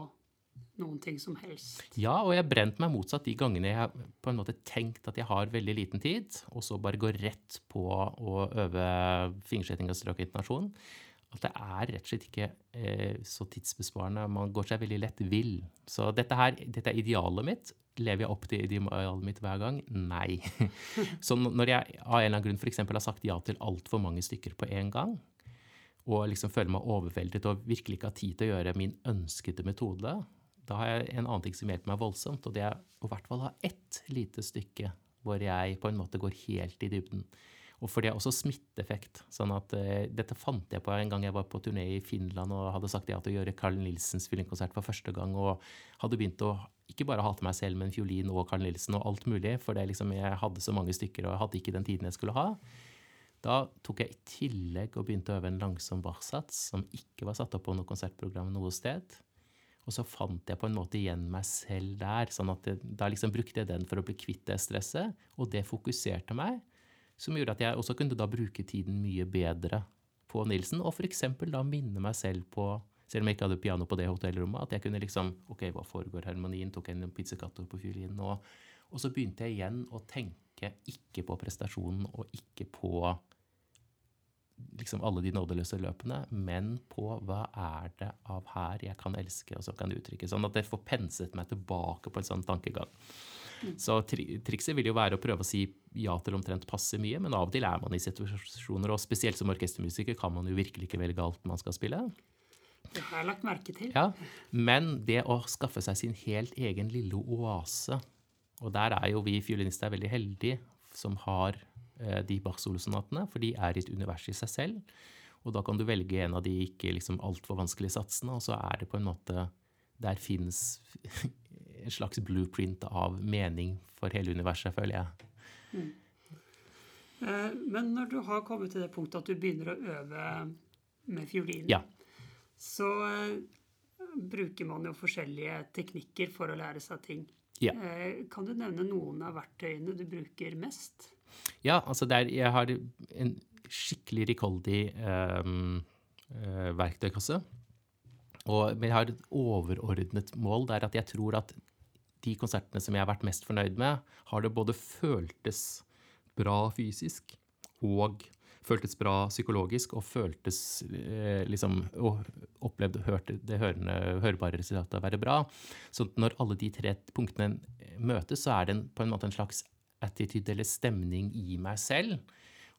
Speaker 1: noen ting som helst.
Speaker 3: Ja, og jeg har brent meg motsatt de gangene jeg har på en måte tenkt at jeg har veldig liten tid, og så bare går rett på å øve fingersetting og strøk intonasjon. At det er rett og slett ikke eh, så tidsbesparende. Man går seg veldig lett vill. Så dette her, dette er idealet mitt. Lever jeg opp til idealet mitt hver gang? Nei. *laughs* så når jeg av en eller annen grunn f.eks. har sagt ja til altfor mange stykker på en gang, og liksom føler meg overveldet og virkelig ikke har tid til å gjøre min ønskede metode, da har jeg en annen ting som hjelper meg voldsomt, og det er å i hvert fall ha ett lite stykke hvor jeg på en måte går helt i dybden. Og for det er også smitteeffekt. sånn at uh, Dette fant jeg på en gang jeg var på turné i Finland og hadde sagt ja til å gjøre Carl Nilsens fiolinkonsert for første gang. Og hadde begynt å ikke bare hate meg selv, men fiolin og Carl Nilsen og alt mulig. For liksom, jeg hadde så mange stykker og jeg hadde ikke den tiden jeg skulle ha. Da tok jeg i tillegg og begynte å øve en langsom barsats som ikke var satt opp på noe konsertprogram noe sted. Og så fant jeg på en måte igjen meg selv der. sånn at jeg, Da liksom brukte jeg den for å bli kvitt det stresset, og det fokuserte meg. Som gjorde at jeg også kunne da bruke tiden mye bedre på Nilsen. Og f.eks. da minne meg selv på, selv om jeg ikke hadde piano på det hotellrommet, at jeg kunne liksom Ok, hva foregår harmonien? Tok jeg en pizzicato på fiolinen? Og, og så begynte jeg igjen å tenke ikke på prestasjonen og ikke på liksom alle de nådeløse løpene, men på hva er det av her jeg kan elske, og så kan uttrykke. Sånn at det får penset meg tilbake på en sånn tankegang. Så tri trikset vil jo være å prøve å si ja til omtrent passe mye, men av og til er man i situasjoner, og spesielt som orkestermusiker kan man jo virkelig ikke velge alt man skal spille.
Speaker 1: Det har jeg lagt merke til.
Speaker 3: Ja, Men det å skaffe seg sin helt egen lille oase, og der er jo vi fiolinister veldig heldige som har eh, de Bach-solosonatene, for de er i et univers i seg selv. Og da kan du velge en av de ikke liksom altfor vanskelige satsene, og så er det på en måte Der fins en slags blueprint av mening for hele universet, føler jeg. Mm.
Speaker 1: Eh, men når du har kommet til det punktet at du begynner å øve med fiolin,
Speaker 3: ja.
Speaker 1: så eh, bruker man jo forskjellige teknikker for å lære seg ting.
Speaker 3: Ja.
Speaker 1: Eh, kan du nevne noen av verktøyene du bruker mest?
Speaker 3: Ja, altså der jeg har en skikkelig rikholdig um, uh, verktøykasse. Og, men jeg har et overordnet mål. Det er at jeg tror at de konsertene som jeg har vært mest fornøyd med, har det både føltes bra fysisk og føltes bra psykologisk og føltes eh, liksom Og opplevd hørte det hørende, hørbare resultatet være bra. Så når alle de tre punktene møtes, så er det på en måte en slags attitude eller stemning i meg selv.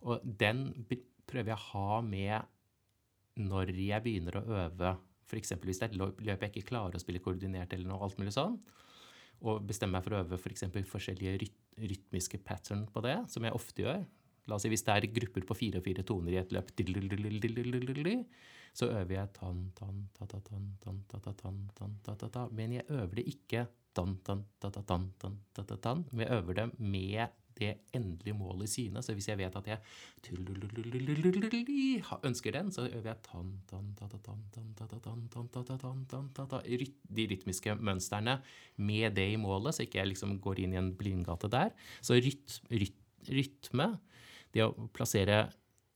Speaker 3: Og den prøver jeg å ha med når jeg begynner å øve. F.eks. hvis det er et løp jeg ikke klarer å spille koordinert, eller noe alt mulig sånn og bestemmer meg for å øve f.eks. For forskjellige ryt rytmiske pattern på det, som jeg ofte gjør. La oss si Hvis det er grupper på fire og fire toner i et løp, så øver jeg tan, tan, ta, ta, tan, tan, ta, ta, tan, tan, ta, ta, ta. Men jeg øver det ikke dan, tan. Men jeg øver det med det endelige målet i syne. Så hvis jeg vet at jeg ønsker den, så øver jeg de rytmiske mønstrene med det i målet, så ikke jeg liksom går inn i en blindgate der. Så ryt, ryt, rytme, det å plassere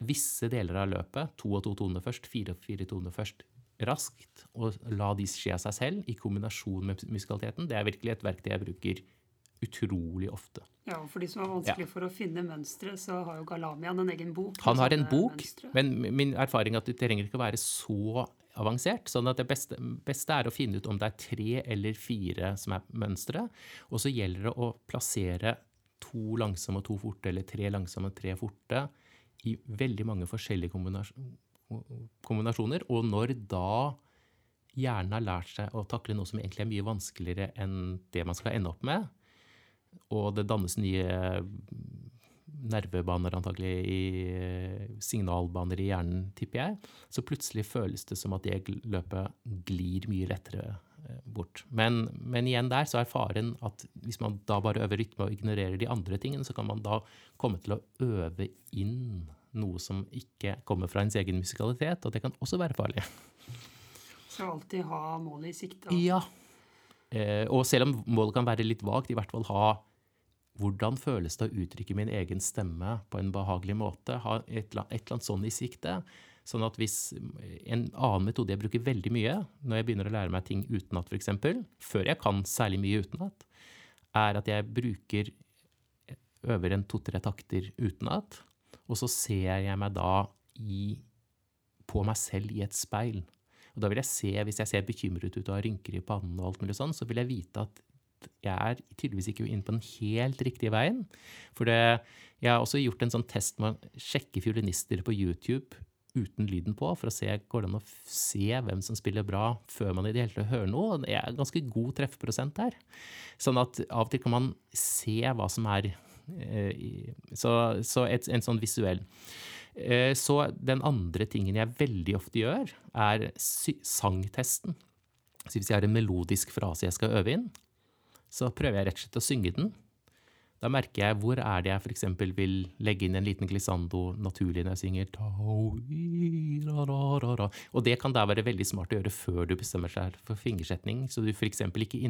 Speaker 3: visse deler av løpet, to og to toner først, fire og fire toner først, raskt, og la de skje av seg selv i kombinasjon med musikaliteten, det er virkelig et verktøy jeg bruker utrolig ofte.
Speaker 1: Ja, og For de som er vanskelig ja. for å finne mønstre, så har jo Galamian en egen bok.
Speaker 3: Han har en bok, mønstre. men min erfaring er at det trenger ikke å være så avansert. sånn at Det beste, beste, er å finne ut om det er tre eller fire som er mønstre. Og så gjelder det å plassere to langsomme og to forte, eller tre langsomme og tre forte, i veldig mange forskjellige kombinasjoner. Og når da hjernen har lært seg å takle noe som egentlig er mye vanskeligere enn det man skal ende opp med, og det dannes nye nervebaner antagelig i signalbaner i hjernen, tipper jeg. Så plutselig føles det som at det løpet glir mye lettere eh, bort. Men, men, igjen der så er faren at hvis man da bare øver rytme og ignorerer de andre tingene, så kan man da komme til å øve inn noe som ikke kommer fra ens egen musikalitet, og det kan også være farlig.
Speaker 1: Så alltid ha målet i sikte?
Speaker 3: Ja. Eh, og selv om målet kan være litt vagt, i hvert fall ha hvordan føles det å uttrykke min egen stemme på en behagelig måte? Ha et, eller annet sånn i sikte. Sånn at hvis En annen metode jeg bruker veldig mye når jeg begynner å lære meg ting utenat, f.eks., før jeg kan særlig mye utenat, er at jeg bruker øver en to-tre takter utenat, og så ser jeg meg da i, på meg selv i et speil. Og da vil jeg se, Hvis jeg ser bekymret ut og har rynker i pannen, og alt mulig sånn, så vil jeg vite at jeg er tydeligvis ikke inne på den helt riktige veien. For det, jeg har også gjort en sånn test med å sjekke fiolinister på YouTube uten lyden på, for å se går det an å se hvem som spiller bra før man i det hele tatt hører noe. Det er ganske god treffprosent der. Sånn at av og til kan man se hva som er Så, så et, en sånn visuell. Eh, så den andre tingen jeg veldig ofte gjør, er sangtesten. Så hvis jeg har en melodisk frase jeg skal øve inn, så prøver jeg rett og slett å synge den. Da merker jeg hvor er det jeg f.eks. vil legge inn en liten glissando naturlig når jeg synger Og det kan da være veldig smart å gjøre før du bestemmer seg for fingersetning, så du f.eks. ikke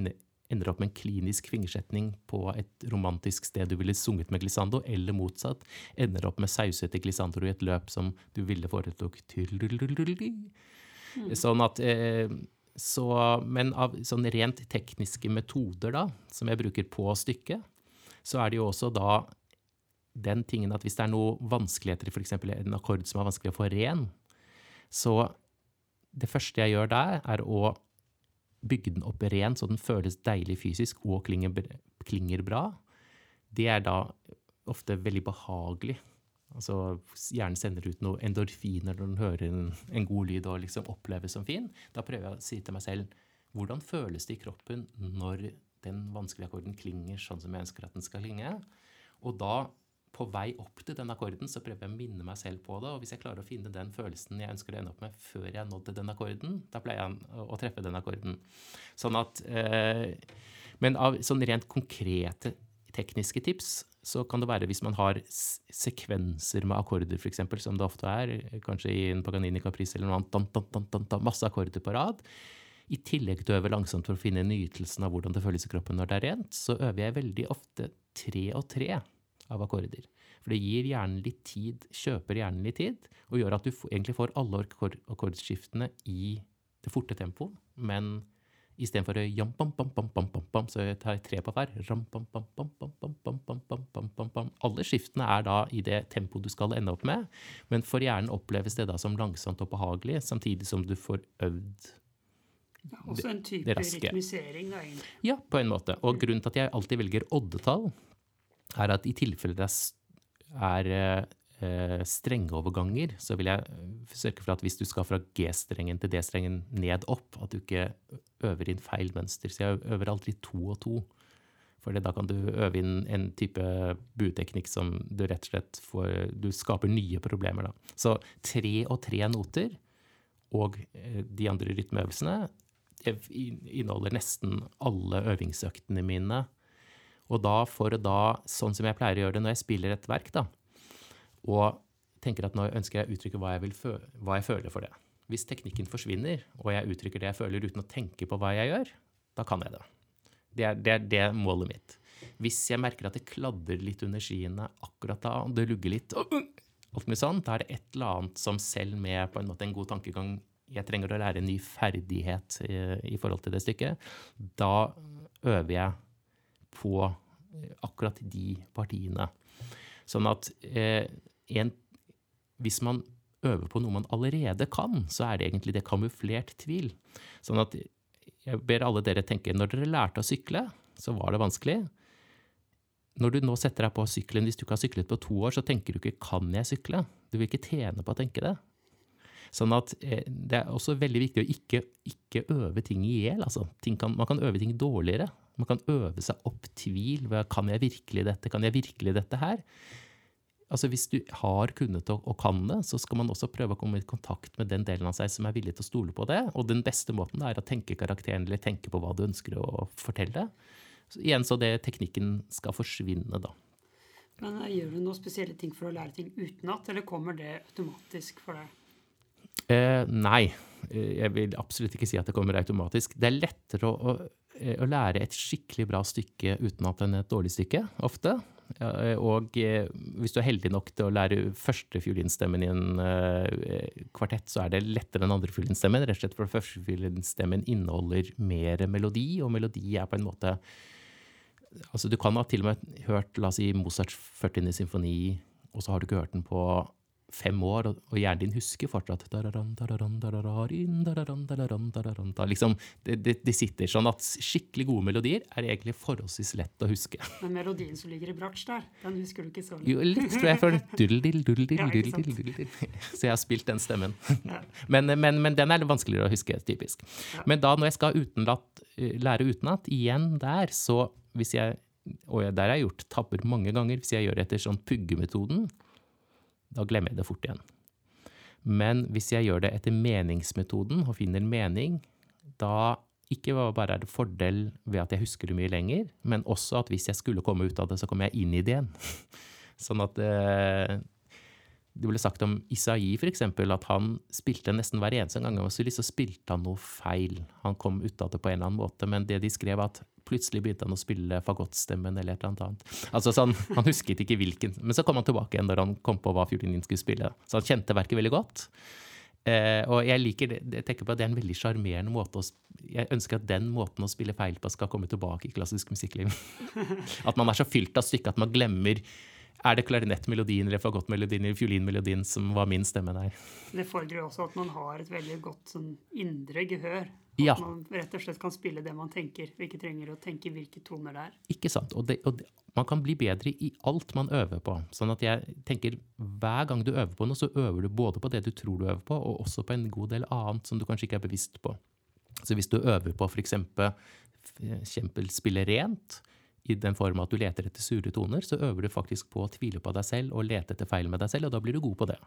Speaker 3: ender opp med en klinisk fingersetning på et romantisk sted du ville sunget med glissando, eller motsatt, ender opp med sausete glissandoer i et løp som du ville foretrukket Sånn at eh, så, men av sånn rent tekniske metoder da, som jeg bruker på stykket, så er det jo også da den tingen at hvis det er noe vanskeligheter, f.eks. en akkord som er vanskelig å få ren, så det første jeg gjør der, er å bygge den opp ren så den føles deilig fysisk og klinger, klinger bra. Det er da ofte veldig behagelig. Altså Hjernen sender ut noe endorfiner når den hører en, en god lyd og liksom oppleves som fin. Da prøver jeg å si til meg selv hvordan føles det i kroppen når den vanskelige akkorden klinger sånn som jeg ønsker at den skal klinge. Og da, på vei opp til den akkorden, så prøver jeg å minne meg selv på det. Og hvis jeg klarer å finne den følelsen jeg ønsker å ende opp med før jeg nådde den akkorden, da pleier jeg å treffe den akkorden. Sånn at eh, Men av sånn rent konkrete tekniske tips så kan det være hvis man har sekvenser med akkorder, f.eks., som det ofte er, kanskje i en Paganini Caprice eller noe annet, masse akkorder på rad. I tillegg til å øve langsomt for å finne nytelsen av hvordan det føles i kroppen når det er rent, så øver jeg veldig ofte tre og tre av akkorder. For det gir hjernen litt tid, kjøper hjernen litt tid, og gjør at du egentlig får alle akkordskiftene i det forte tempoet, men istedenfor så tar jeg tre på hver. Alle skiftene er da i det tempoet du skal ende opp med, men for hjernen oppleves det da som langsomt og behagelig, samtidig som du får øvd
Speaker 1: ja, også en type rytmisering, da? egentlig.
Speaker 3: Ja, på en måte. Og grunnen til at jeg alltid velger oddetall, er at i tilfelle det er eh, strengeoverganger, så vil jeg sørge for at hvis du skal fra G-strengen til D-strengen ned opp, at du ikke øver inn feil mønster. Så jeg øver aldri to og to. For da kan du øve inn en type bueteknikk som du rett og slett får Du skaper nye problemer, da. Så tre og tre noter og eh, de andre rytmeøvelsene inneholder nesten alle øvingsøktene mine. Og da for da, sånn som jeg pleier å gjøre det når jeg spiller et verk, da, og tenker at nå ønsker jeg å uttrykke hva jeg, hva jeg føler for det. Hvis teknikken forsvinner, og jeg uttrykker det jeg føler uten å tenke på hva jeg gjør, da kan jeg det. Det er, det er det målet mitt. Hvis jeg merker at det kladder litt under skiene akkurat da, og det lugger litt, og alt mye sånn, da er det et eller annet som selv med på en måte en god tankegang jeg trenger å lære en ny ferdighet i, i forhold til det stykket, da øver jeg på akkurat de partiene. Sånn at eh, en, hvis man øver på noe man allerede kan, så er det egentlig det kamuflert tvil. Sånn at jeg ber alle dere tenke når dere lærte å sykle, så var det vanskelig. Når du nå setter deg på sykkelen, hvis du ikke har syklet på to år, så tenker du ikke 'kan jeg sykle'? Du vil ikke tjene på å tenke det. Sånn at eh, det er også veldig viktig å ikke, ikke øve ting i hjel. Altså, man kan øve ting dårligere. Man kan øve seg opp tvil. Kan jeg virkelig dette? Kan jeg virkelig dette her? Altså Hvis du har kunnet og, og kan det, så skal man også prøve å komme i kontakt med den delen av seg som er villig til å stole på det. Og den beste måten er å tenke karakteren eller tenke på hva du ønsker å fortelle. Så igjen så det teknikken skal forsvinne, da.
Speaker 1: Men eh, Gjør du noen spesielle ting for å lære ting utenat, eller kommer det automatisk for deg?
Speaker 3: Eh, nei, eh, jeg vil absolutt ikke si at det kommer automatisk. Det er lettere å, å, eh, å lære et skikkelig bra stykke utenat enn et dårlig stykke, ofte. Og hvis du er heldig nok til å lære første fiolinstemmen i en kvartett, så er det lettere enn andre fiolinstemmen, rett og slett for første fiolinstemmen inneholder mer melodi, og melodi er på en måte Altså, du kan ha til og med hørt, la oss si, Mozarts 40. symfoni, og så har du ikke hørt den på fem år, og, hjernen din husker fortsatt liksom, det, det, det, sitter sånn at skikkelig gode melodier er egentlig forholdsvis lett å huske. *laughs*
Speaker 1: Men melodien som ligger i bratsj der, den husker du ikke så?
Speaker 3: Jo, litt tror jeg. For duddel, duddel, duddel, Så jeg har spilt den stemmen. *laughs* Men, men, men, den er litt vanskeligere å huske, typisk. Men da når jeg skal utenlatt, lære utenat, igjen der, så hvis jeg og der har jeg gjort tabber mange ganger. Hvis jeg gjør etter sånn puggemetoden, da glemmer jeg det fort igjen. Men hvis jeg gjør det etter meningsmetoden og finner mening, da ikke bare er det fordel ved at jeg husker det mye lenger, men også at hvis jeg skulle komme ut av det, så kommer jeg inn i det igjen. *laughs* Sånn at eh, Det ble sagt om Isai f.eks. at han spilte nesten hver eneste gang han var solist, så spilte han noe feil. Han kom ut av det på en eller annen måte, men det de skrev, at plutselig begynte han å spille fagottstemmen eller et eller annet. Altså han, Han husket ikke hvilken, men så kom han tilbake igjen når han kom på hva fiolinen skulle spille. Så han kjente verket veldig godt. Eh, og jeg liker det, jeg tenker på at det er en veldig sjarmerende måte å Jeg ønsker at den måten å spille feil på skal komme tilbake i klassisk musikkliv. *laughs* at man er så fylt av stykket at man glemmer er det klarinettmelodien eller fagottmelodien eller fiolinmelodien som var min stemme der.
Speaker 1: Det fordrer jo også at man har et veldig godt sånn indre gehør. At
Speaker 3: Ja.
Speaker 1: man rett og slett kan spille det man tenker, og ikke trenger å tenke hvilke toner det er.
Speaker 3: Ikke sant? Og, det, og det, man kan bli bedre i alt man øver på. Sånn at jeg tenker hver gang du øver på noe, så øver du både på det du tror du øver på, og også på en god del annet som du kanskje ikke er bevisst på. Så hvis du øver på f.eks. eksempel spille rent, i den form at du leter etter sure toner, så øver du faktisk på å tvile på deg selv og lete etter feil med deg selv, og da blir du god på det.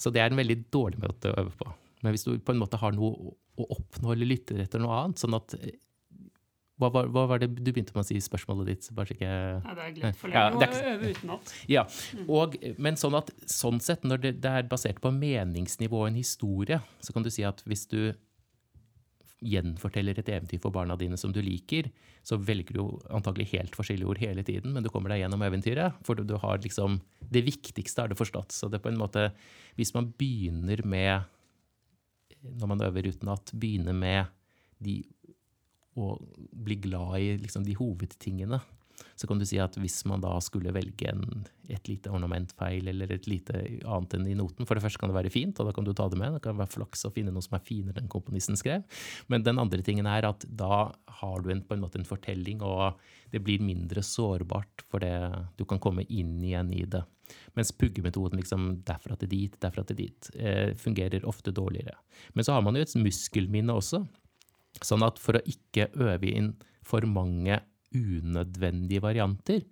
Speaker 3: Så det er en veldig dårlig måte å øve på. Men hvis du på en måte har noe å- oppnå eller lytter etter noe annet, sånn at hva var, hva var det du begynte med å si i spørsmålet ditt? Bare så ikke
Speaker 1: Nei, det er glemt for lenge
Speaker 3: er
Speaker 1: å øve utenat. *laughs*
Speaker 3: ja, og, men sånn at sånn sett, når det, det er basert på meningsnivå og en historie, så kan du si at hvis du gjenforteller et eventyr for barna dine som du liker, så velger du antagelig helt forskjellige ord hele tiden, men du kommer deg gjennom eventyret, for du har liksom Det viktigste er det forstått. Så det er på en måte Hvis man begynner med Når man øver utenat, begynner med de å bli glad i liksom de hovedtingene, så kan du si at hvis man da skulle velge en, et lite ornamentfeil eller et lite annet enn i noten For det første kan det være fint, og da kan du ta det med. Det kan være flaks å finne noe som er finere enn komponisten skrev. Men den andre tingen er at da har du en, på en måte en fortelling, og det blir mindre sårbart, for det, du kan komme inn igjen i det. Mens puggemetoden liksom derfra til dit, derfra til dit, eh, fungerer ofte dårligere. Men så har man jo et muskelminne også. Sånn at for å ikke øve inn for mange unødvendige varianter,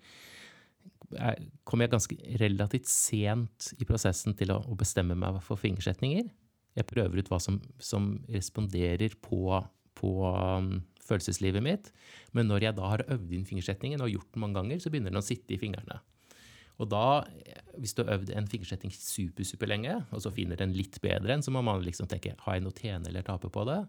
Speaker 3: er- kom jeg ganske relativt sent i prosessen til å bestemme meg for fingersetninger. Jeg prøver ut hva som, som responderer på, på um, følelseslivet mitt. Men når jeg da har øvd inn fingersetningen og gjort den mange ganger, så begynner den å sitte i fingrene. Og da, hvis du har øvd en fingersetting super, super lenge, og så finner den litt bedre enn, så må man liksom tenke, har jeg noe å tjene eller tape på det?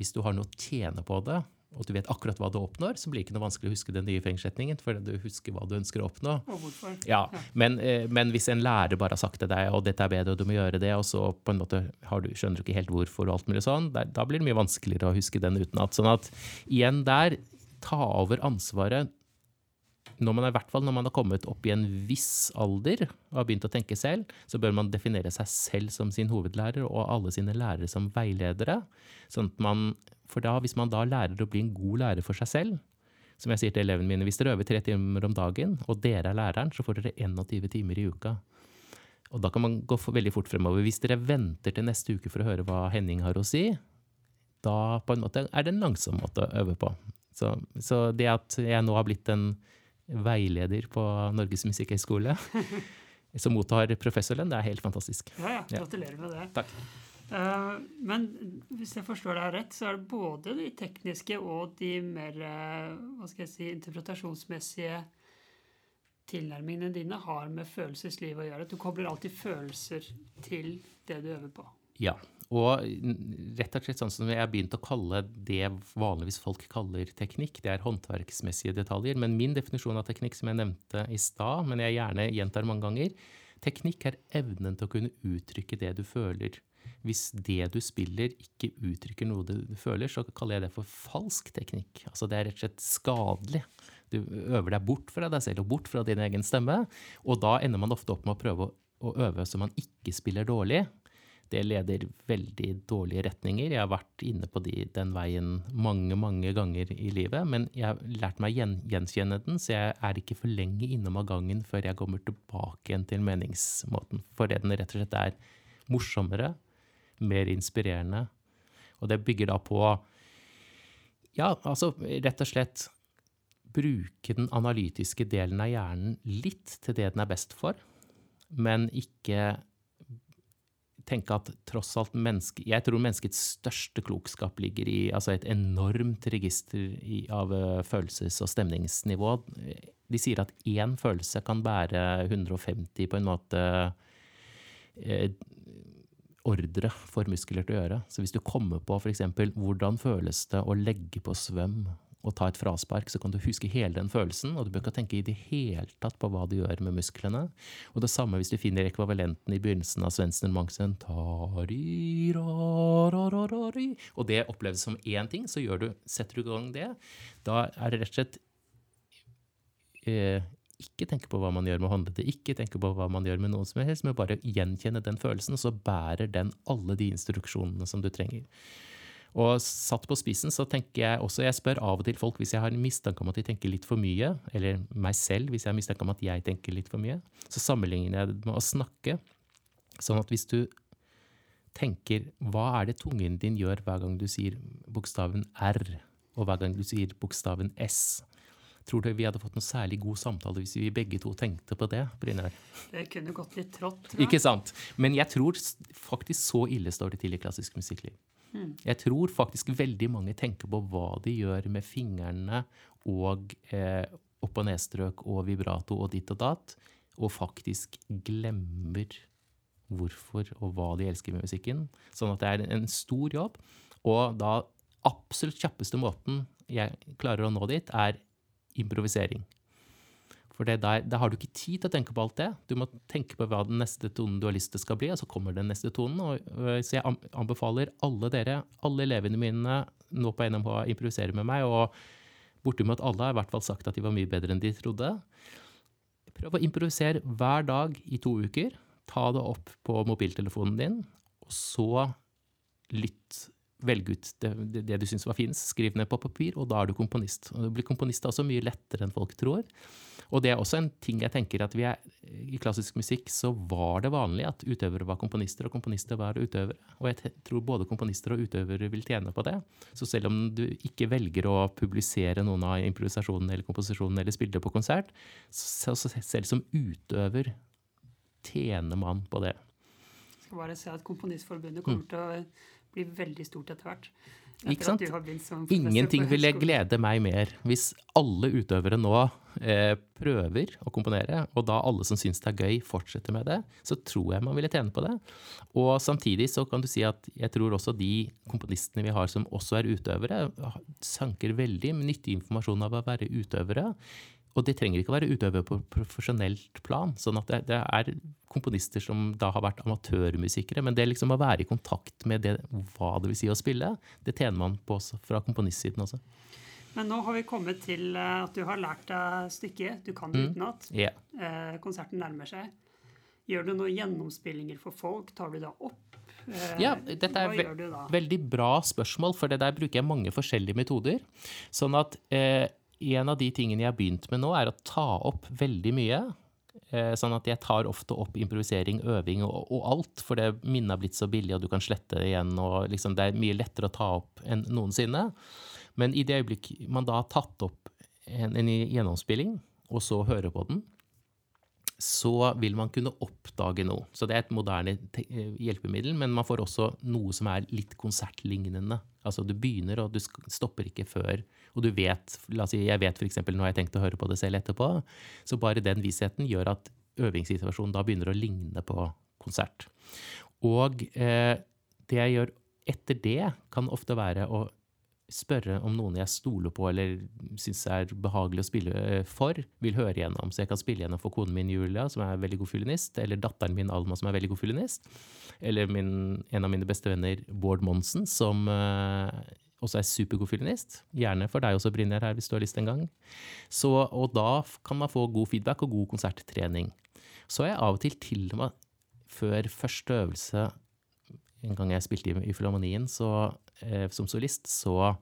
Speaker 3: Hvis du har noe å tjene på det, og du vet akkurat hva du oppnår, så blir det ikke noe vanskelig å huske den nye fingersetningen, for du husker hva du ønsker å oppnå.
Speaker 1: Og hvorfor?
Speaker 3: Ja, men, eh, men hvis en lærer bare har sagt til deg og dette er bedre, og du må gjøre det, og så på en måte har du, skjønner du ikke helt hvorfor, og alt mulig sånn, da, da blir det mye vanskeligere å huske den utenat. Sånn at igjen der, ta over ansvaret når man, er- i hvert fall når man har kommet opp i en viss alder og har begynt å tenke selv, så bør man definere seg selv som sin hovedlærer og alle sine lærere som veiledere. Sånn at man, for da, hvis man da lærer å bli en god lærer for seg selv, som jeg sier til elevene mine, hvis dere øver tre timer om dagen, og dere er læreren, så får dere 21 timer i uka. Og da kan man gå veldig fort fremover. Hvis dere venter til neste uke for å høre hva Henning har å si, da på en måte er det en langsom måte å øve på. Så, så det at jeg nå har blitt en veileder på Norges musikkhøgskole, *laughs* som mottar professorlønn, det er helt fantastisk.
Speaker 1: Ja, ja. Gratulerer med det.
Speaker 3: Takk.
Speaker 1: Uh, men hvis jeg forstår deg rett, så er det både de tekniske og de mer eh, hva skal jeg si, interpretasjonsmessige tilnærmingene dine har med følelseslivet å gjøre. Du kobler alltid følelser til det du øver på.
Speaker 3: Ja. Og rett og slett sånn som jeg har begynt å kalle det vanligvis folk kaller teknikk, det er håndverksmessige detaljer. Men min definisjon av teknikk, som jeg nevnte i stad, men jeg gjerne gjentar mange ganger, teknikk er evnen til å kunne uttrykke det du føler. Hvis det du spiller ikke uttrykker noe du føler, så kaller jeg det for falsk teknikk. Altså det er rett og slett skadelig. Du øver deg bort fra deg selv og bort fra din egen stemme, og da ender man ofte opp med å prøve å øve så man ikke spiller dårlig. Det leder veldig dårlige retninger. Jeg har vært inne på de, den veien mange, mange ganger i livet, men jeg har lært meg å gjen, gjenkjenne den, så jeg er ikke for lenge innom av gangen før jeg kommer tilbake igjen til meningsmåten. Fordi den rett og slett er morsommere, mer inspirerende, og det bygger da på Ja, altså rett og slett bruke den analytiske delen av hjernen litt til det den er best for, men ikke tenke at tross alt menneske, Jeg tror menneskets største klokskap ligger i altså et enormt register i, av eh, følelses- og stemningsnivå. De sier at én følelse kan bære 150 på en måte eh, ordre for muskler til å gjøre. Så hvis du kommer på f.eks. hvordan føles det å legge på svøm og ta et fraspark, så kan du huske hele den følelsen, og du bør ikke tenke i det hele tatt på hva du gjør med musklene. Og det samme hvis du finner ekvivalenten i begynnelsen av Svendsen Mangsen. Og det oppleves som én ting, så du, setter du i gang det. Da er det rett og slett eh, ikke tenke på hva man gjør med håndleddet, ikke tenke på hva man gjør med noe som helst, men bare gjenkjenne den følelsen, og så bærer den alle de instruksjonene som du trenger. Og satt på spissen så tenker jeg også Jeg spør av og til folk hvis jeg har mistanke om at de tenker litt for mye, eller meg selv hvis jeg har mistanke om at jeg tenker litt for mye, så sammenligner jeg det med å snakke. Sånn at hvis du tenker hva er det tungen din gjør hver gang du sier bokstaven R, og hver gang du sier bokstaven S, Tror du vi hadde fått noe særlig god samtale hvis vi begge to tenkte på det? Brynjar?
Speaker 1: Det kunne gått litt trått.
Speaker 3: Ikke sant? Men jeg tror faktisk så ille står det til i klassisk musikkliv. Jeg tror faktisk veldig mange tenker på hva de gjør med fingrene og eh, opp- og nedstrøk og vibrato og ditt og datt, og faktisk glemmer hvorfor og hva de elsker med musikken. Sånn at det er en stor jobb. Og da absolutt kjappeste måten jeg klarer å nå dit, er improvisering. For der, der, har du ikke tid til å tenke på alt det. Du må tenke på hva den neste tonen du har lyst til skal bli, og så kommer den neste tonen. Og, så jeg anbefaler alle dere, alle elevene mine nå på NMH å improvisere med meg. Og bortimot alle har i hvert fall sagt at de var mye bedre enn de trodde. Prøv å improvisere hver dag i to uker. Ta det opp på mobiltelefonen din, og så lytt velg ut det, det, du syns var finest, skriv ned på papir, og da er du komponist. Og du blir komponist også mye lettere enn folk tror. Og det er også en ting jeg tenker at vi er, I klassisk musikk så var det vanlig at utøvere var komponister, og komponister var utøvere. Og jeg tror både komponister og utøvere vil tjene på det. Så selv om du ikke velger å publisere noen av improvisasjonene eller komposisjonene eller spille det på konsert, så selv som utøver tjener man på det.
Speaker 1: Jeg skal bare se at Komponistforbundet kommer mm. til å blir veldig stort etter hvert.
Speaker 3: Ikke sant? Ingenting ville glede meg mer hvis alle utøvere nå eh, prøver å komponere, og da alle som syns det er gøy, fortsetter med det. Så tror jeg man ville tjene på det. Og samtidig så kan du si at jeg tror også de komponistene vi har som også er utøvere, sanker veldig nyttig informasjon av å være utøvere. Og det trenger ikke å være utøvere på profesjonelt plan. sånn at det, det, er komponister som da har vært amatørmusikere. Men det liksom å være i kontakt med det, hva det vil si å spille, det tjener man på også, fra komponistsiden også.
Speaker 1: Men nå har vi kommet til eh, at du har lært deg stykket. Du kan det mm. utenat.
Speaker 3: Yeah.
Speaker 1: Konserten nærmer seg. Gjør du noen gjennomspillinger for folk? Tar du da opp?
Speaker 3: Eh, ja, dette er ve veldig bra spørsmål, for det der bruker jeg mange forskjellige metoder. Sånn at eh, en av de tingene jeg har begynt med nå, er å ta opp veldig mye. Eh, sånn at jeg tar ofte opp improvisering, øving og, og alt, for det minnet har blitt så billig, og du kan slette det igjen. og liksom, Det er mye lettere å ta opp enn noensinne. Men i det øyeblikk man da har tatt opp en, en gjennomspilling, og så hører på den, så vil man kunne oppdage noe. Så det er et moderne hjelpemiddel, men man får også noe som er litt konsertlignende. Altså du begynner, og du stopper ikke før. Og du vet, la oss si, jeg vet f.eks. har jeg tenkt å høre på det selv etterpå, så bare den vissheten gjør at øvingssituasjonen da begynner å ligne på konsert. Og eh, det jeg gjør etter det, kan ofte være å spørre om noen jeg stoler på eller syns er behagelig å spille eh, for, vil høre gjennom. Så jeg kan spille gjennom for konen min Julia, som er veldig god fiolinist, eller datteren min Alma, som er veldig god fiolinist. Eller min, en av mine beste venner Bård Monsen, som uh, også er supergod fiolinist. Gjerne for deg også, Brynjar, her hvis du har lyst en gang. Så, og da kan man få god feedback og god konserttrening. Så har jeg av og til til og med før første øvelse en gang jeg spilte i, i Filharmonien, så eh, som solist, så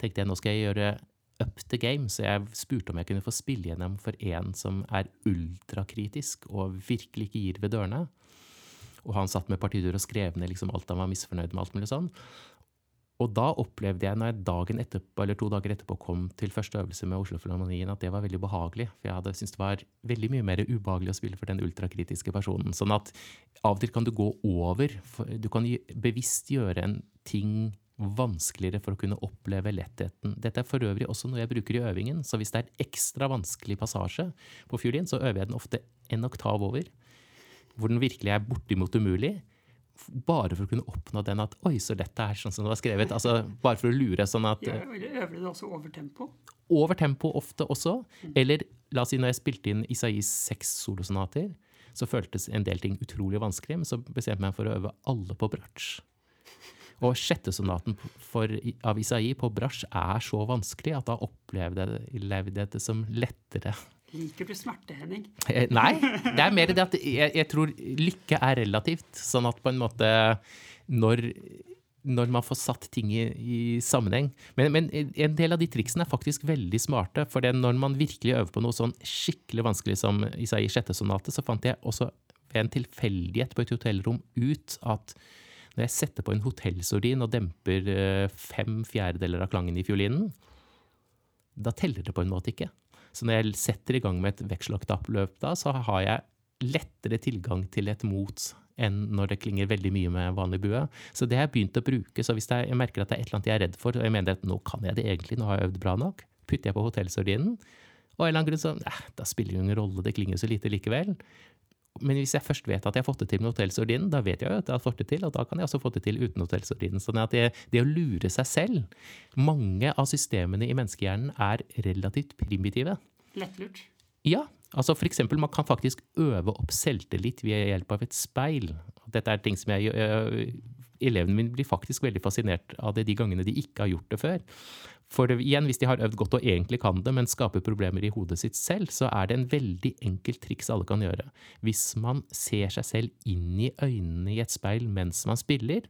Speaker 3: tenkte jeg nå skal jeg gjøre up the game. Så jeg spurte om jeg kunne få spille gjennom for en som er ultrakritisk og virkelig ikke gir ved dørene. Og han satt med partitur og skrev ned liksom alt han var misfornøyd med. alt mulig sånn. Og da opplevde jeg, når jeg dagen etterpå, eller to dager etterpå kom til første øvelse med Oslo Filharmonien, at det var veldig behagelig. For jeg hadde syntes det var veldig mye mer ubehagelig å spille for den ultrakritiske personen. Sånn at av og til kan du gå over. Du kan bevisst gjøre en ting vanskeligere for å kunne oppleve lettheten. Dette er for øvrig også noe jeg bruker i øvingen, så hvis det er ekstra vanskelig passasje på fiolin, så øver jeg den ofte en oktav over, hvor den virkelig er bortimot umulig. Bare for å kunne oppnå den at 'oi, så lett det er', sånn som det var skrevet. Altså, bare for å lure sånn at
Speaker 1: Øver du også over tempo?
Speaker 3: Over tempo ofte også. Mm. Eller la oss si når jeg spilte inn Isais seks solosonater, så føltes en del ting utrolig vanskelig, men så bestemte jeg meg for å øve alle på bratsj. Og sjettesonaten av Isai på bratsj er så vanskelig at da opplevde jeg det som lettere
Speaker 1: Liker du smerte, Henning?
Speaker 3: Eh, Nei, det er mer det at jeg, jeg tror lykke er relativt. Sånn at på en måte når, når man får satt ting i, i sammenheng. Men, men en del av de triksene er faktisk veldig smarte. For det når man virkelig øver på noe sånn skikkelig vanskelig som Isai sjette sonate, så fant jeg også ved en tilfeldighet på et hotellrom ut at når jeg setter på en hotellsordin og demper eh, fem fjerdedeler av klangen i fiolinen, da teller det på en måte ikke. Så når jeg setter i gang med et vekseloktapløp da, så har jeg lettere tilgang til et mot enn når det klinger veldig mye med vanlig bue. Så det har jeg begynt å bruke. Så hvis jeg, jeg merker at det er et eller annet jeg er redd for, og jeg mener at nå kan jeg det egentlig, nå har jeg øvd bra nok, putter jeg på hotellsordinen. Og en eller annen grunn så eh, Da spiller det ingen rolle, det klinger så lite likevel. Men hvis jeg først vet at jeg har fått det til med hotellsordinen, da vet jeg jo at jeg har fått det til, og da kan jeg også få det til uten hotellsordinen. Sånn at det, det, å lure seg selv Mange av systemene i menneskehjernen er relativt primitive.
Speaker 1: Lettlurt.
Speaker 3: Ja. altså for eksempel, Man kan faktisk øve opp selvtillit ved hjelp av et speil. Dette er ting som jeg øh, Elevene mine blir faktisk veldig fascinert av det de gangene de ikke har gjort det før. For igjen, hvis de har øvd godt og egentlig kan det, men skaper problemer i hodet sitt selv, så er det en veldig enkelt triks alle kan gjøre. Hvis man ser seg selv inn i øynene i et speil mens man spiller,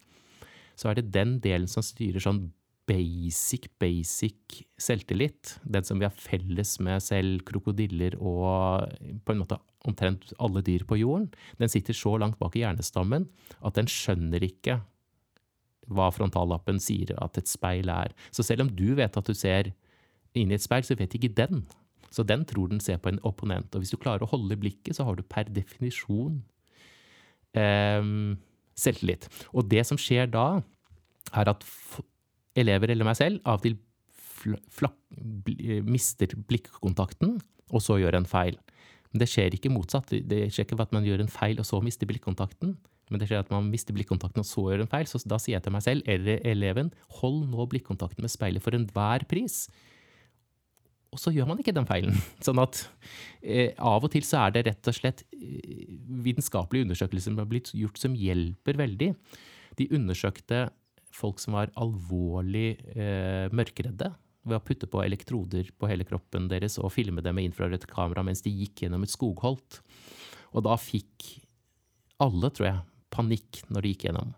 Speaker 3: så er det den delen som styrer sånn basic, basic selvtillit. Den som vi har felles med selv krokodiller og på en måte omtrent alle dyr på jorden. Den sitter så langt bak i hjernestammen at den skjønner ikke hva frontallappen sier at et speil er. Så selv om du vet at du ser inn i et speil, så vet ikke den. Så den tror den ser på en opponent. Og hvis du klarer å holde blikket, så har du per definisjon eh, selvtillit. Og det som skjer da, er at elever eller meg selv av og til mister blikkontakten, og så gjør en feil. Men det skjer ikke motsatt. Det skjer ikke at man gjør en feil og så mister blikkontakten. Men det skjer at man mister blikkontakten og så gjør en feil. Så da sier jeg til meg selv eller eleven hold nå blikkontakten med speilet for enhver pris. Og så gjør man ikke den feilen. *laughs* Sånn at eh, av og til så er det rett og slett eh, vitenskapelige undersøkelser som har blitt gjort som hjelper veldig. De undersøkte folk som var alvorlig eh, mørkeredde ved å putte på elektroder på hele kroppen deres og filme dem med infrarødt kamera mens de gikk gjennom et skogholt. Og da fikk alle, tror jeg, panikk når de gikk gjennom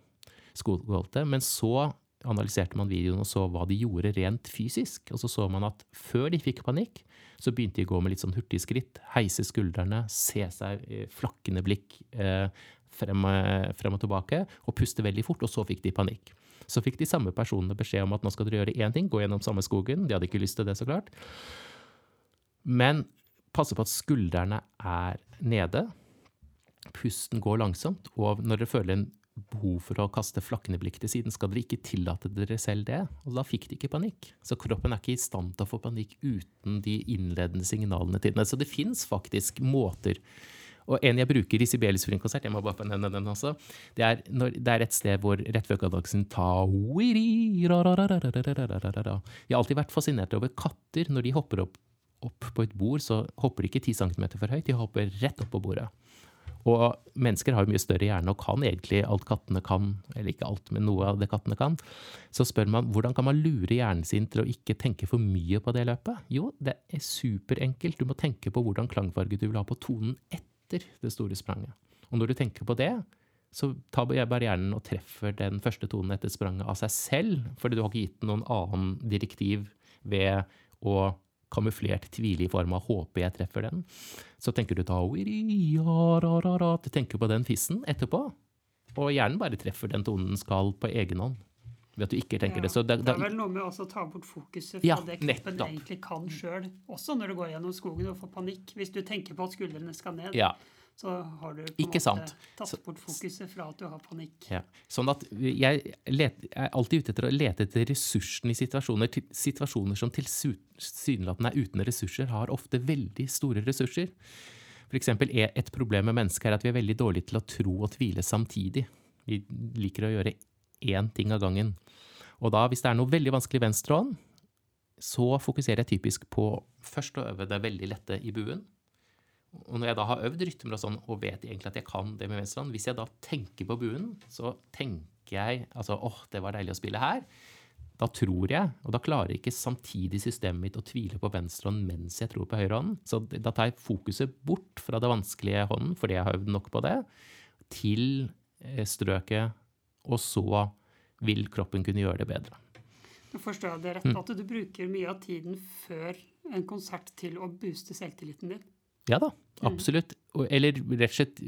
Speaker 3: skogholtet. Men så analyserte man videoen og så hva de gjorde rent fysisk. Og så så man at før de fikk panikk, så begynte de å gå med litt sånn hurtigskritt. Heise skuldrene, se seg flakkende blikk eh, frem, frem, og tilbake, og puste veldig fort. Og så fikk de panikk. Så fikk de samme personene beskjed om at nå skal dere gjøre én ting, gå gjennom samme skogen. De hadde ikke lyst til det, så klart. Men passe på at skuldrene er nede Pusten går langsomt, og når dere føler en behov for å kaste flakkende blikk til siden, skal dere ikke tillate dere selv det. Og da fikk de ikke panikk. Så kroppen er ikke i stand til å få panikk uten de innledende signalene til den. Så det fins faktisk måter. Og en jeg bruker i Sibelius konsert, jeg må bare nevne den også, det er, når, det er et sted hvor rett før kadaksen Jeg har alltid vært fascinert over katter. Når de hopper opp, opp på et bord, så hopper de ikke ti centimeter for høyt, de hopper rett opp på bordet. Og mennesker har jo mye større hjerne og kan egentlig alt kattene kan, eller ikke alt, men noe av det kattene kan. Så spør man hvordan kan man lure hjernen sin til å ikke tenke for mye på det løpet? Jo, det er superenkelt. Du må tenke på hvordan klangfarge du vil ha på tonen etter det store spranget. Og når du tenker på det, så tar bare hjernen og treffer den første tonen etter spranget av seg selv, fordi du har ikke gitt noen annen direktiv ved å kamuflert tvile i form av 'håper jeg treffer den', så tenker du da Du tenker på den fissen etterpå, og hjernen bare treffer den tonen den skal på egen hånd. Ved at du ikke tenker
Speaker 1: ja,
Speaker 3: det. Så det,
Speaker 1: det, er vel noe med å ta bort fokuset fra
Speaker 3: ja,
Speaker 1: det kroppen egentlig kan sjøl, også når du går gjennom skogen og får panikk. Hvis du tenker på at skuldrene skal ned.
Speaker 3: Ja
Speaker 1: så har du på en måte tatt bort fokuset fra at du har panikk.
Speaker 3: Ja. Sånn at jeg, let, er alltid ute etter å lete etter ressursene i situasjoner. Til, situasjoner som tilsynelatende er uten ressurser, har ofte veldig store ressurser. F.eks. er et problem med mennesker er at vi er veldig dårlige til å tro og tvile samtidig. Vi liker å gjøre én ting av gangen. Og da, hvis det er noe veldig vanskelig i venstre hånd, så fokuserer jeg typisk på først å øve det veldig lette i buen og når jeg da har øvd rytmer og sånn, og vet egentlig at jeg kan det med venstrehånd, hvis jeg da tenker på buen, så tenker jeg altså åh, det var deilig å spille her. da tror jeg, og da klarer ikke samtidig systemet mitt å tvile på venstrehånd mens jeg tror på høyrehånden. Så da tar jeg fokuset bort fra det vanskelige hånden, fordi jeg har øvd nok på det, til eh, strøket, og så vil kroppen kunne gjøre det bedre.
Speaker 1: Nå forstår jeg det rett, at du bruker mye av tiden før en konsert til å booste selvtilliten din?
Speaker 3: Ja da, absolutt. Eller rett og slett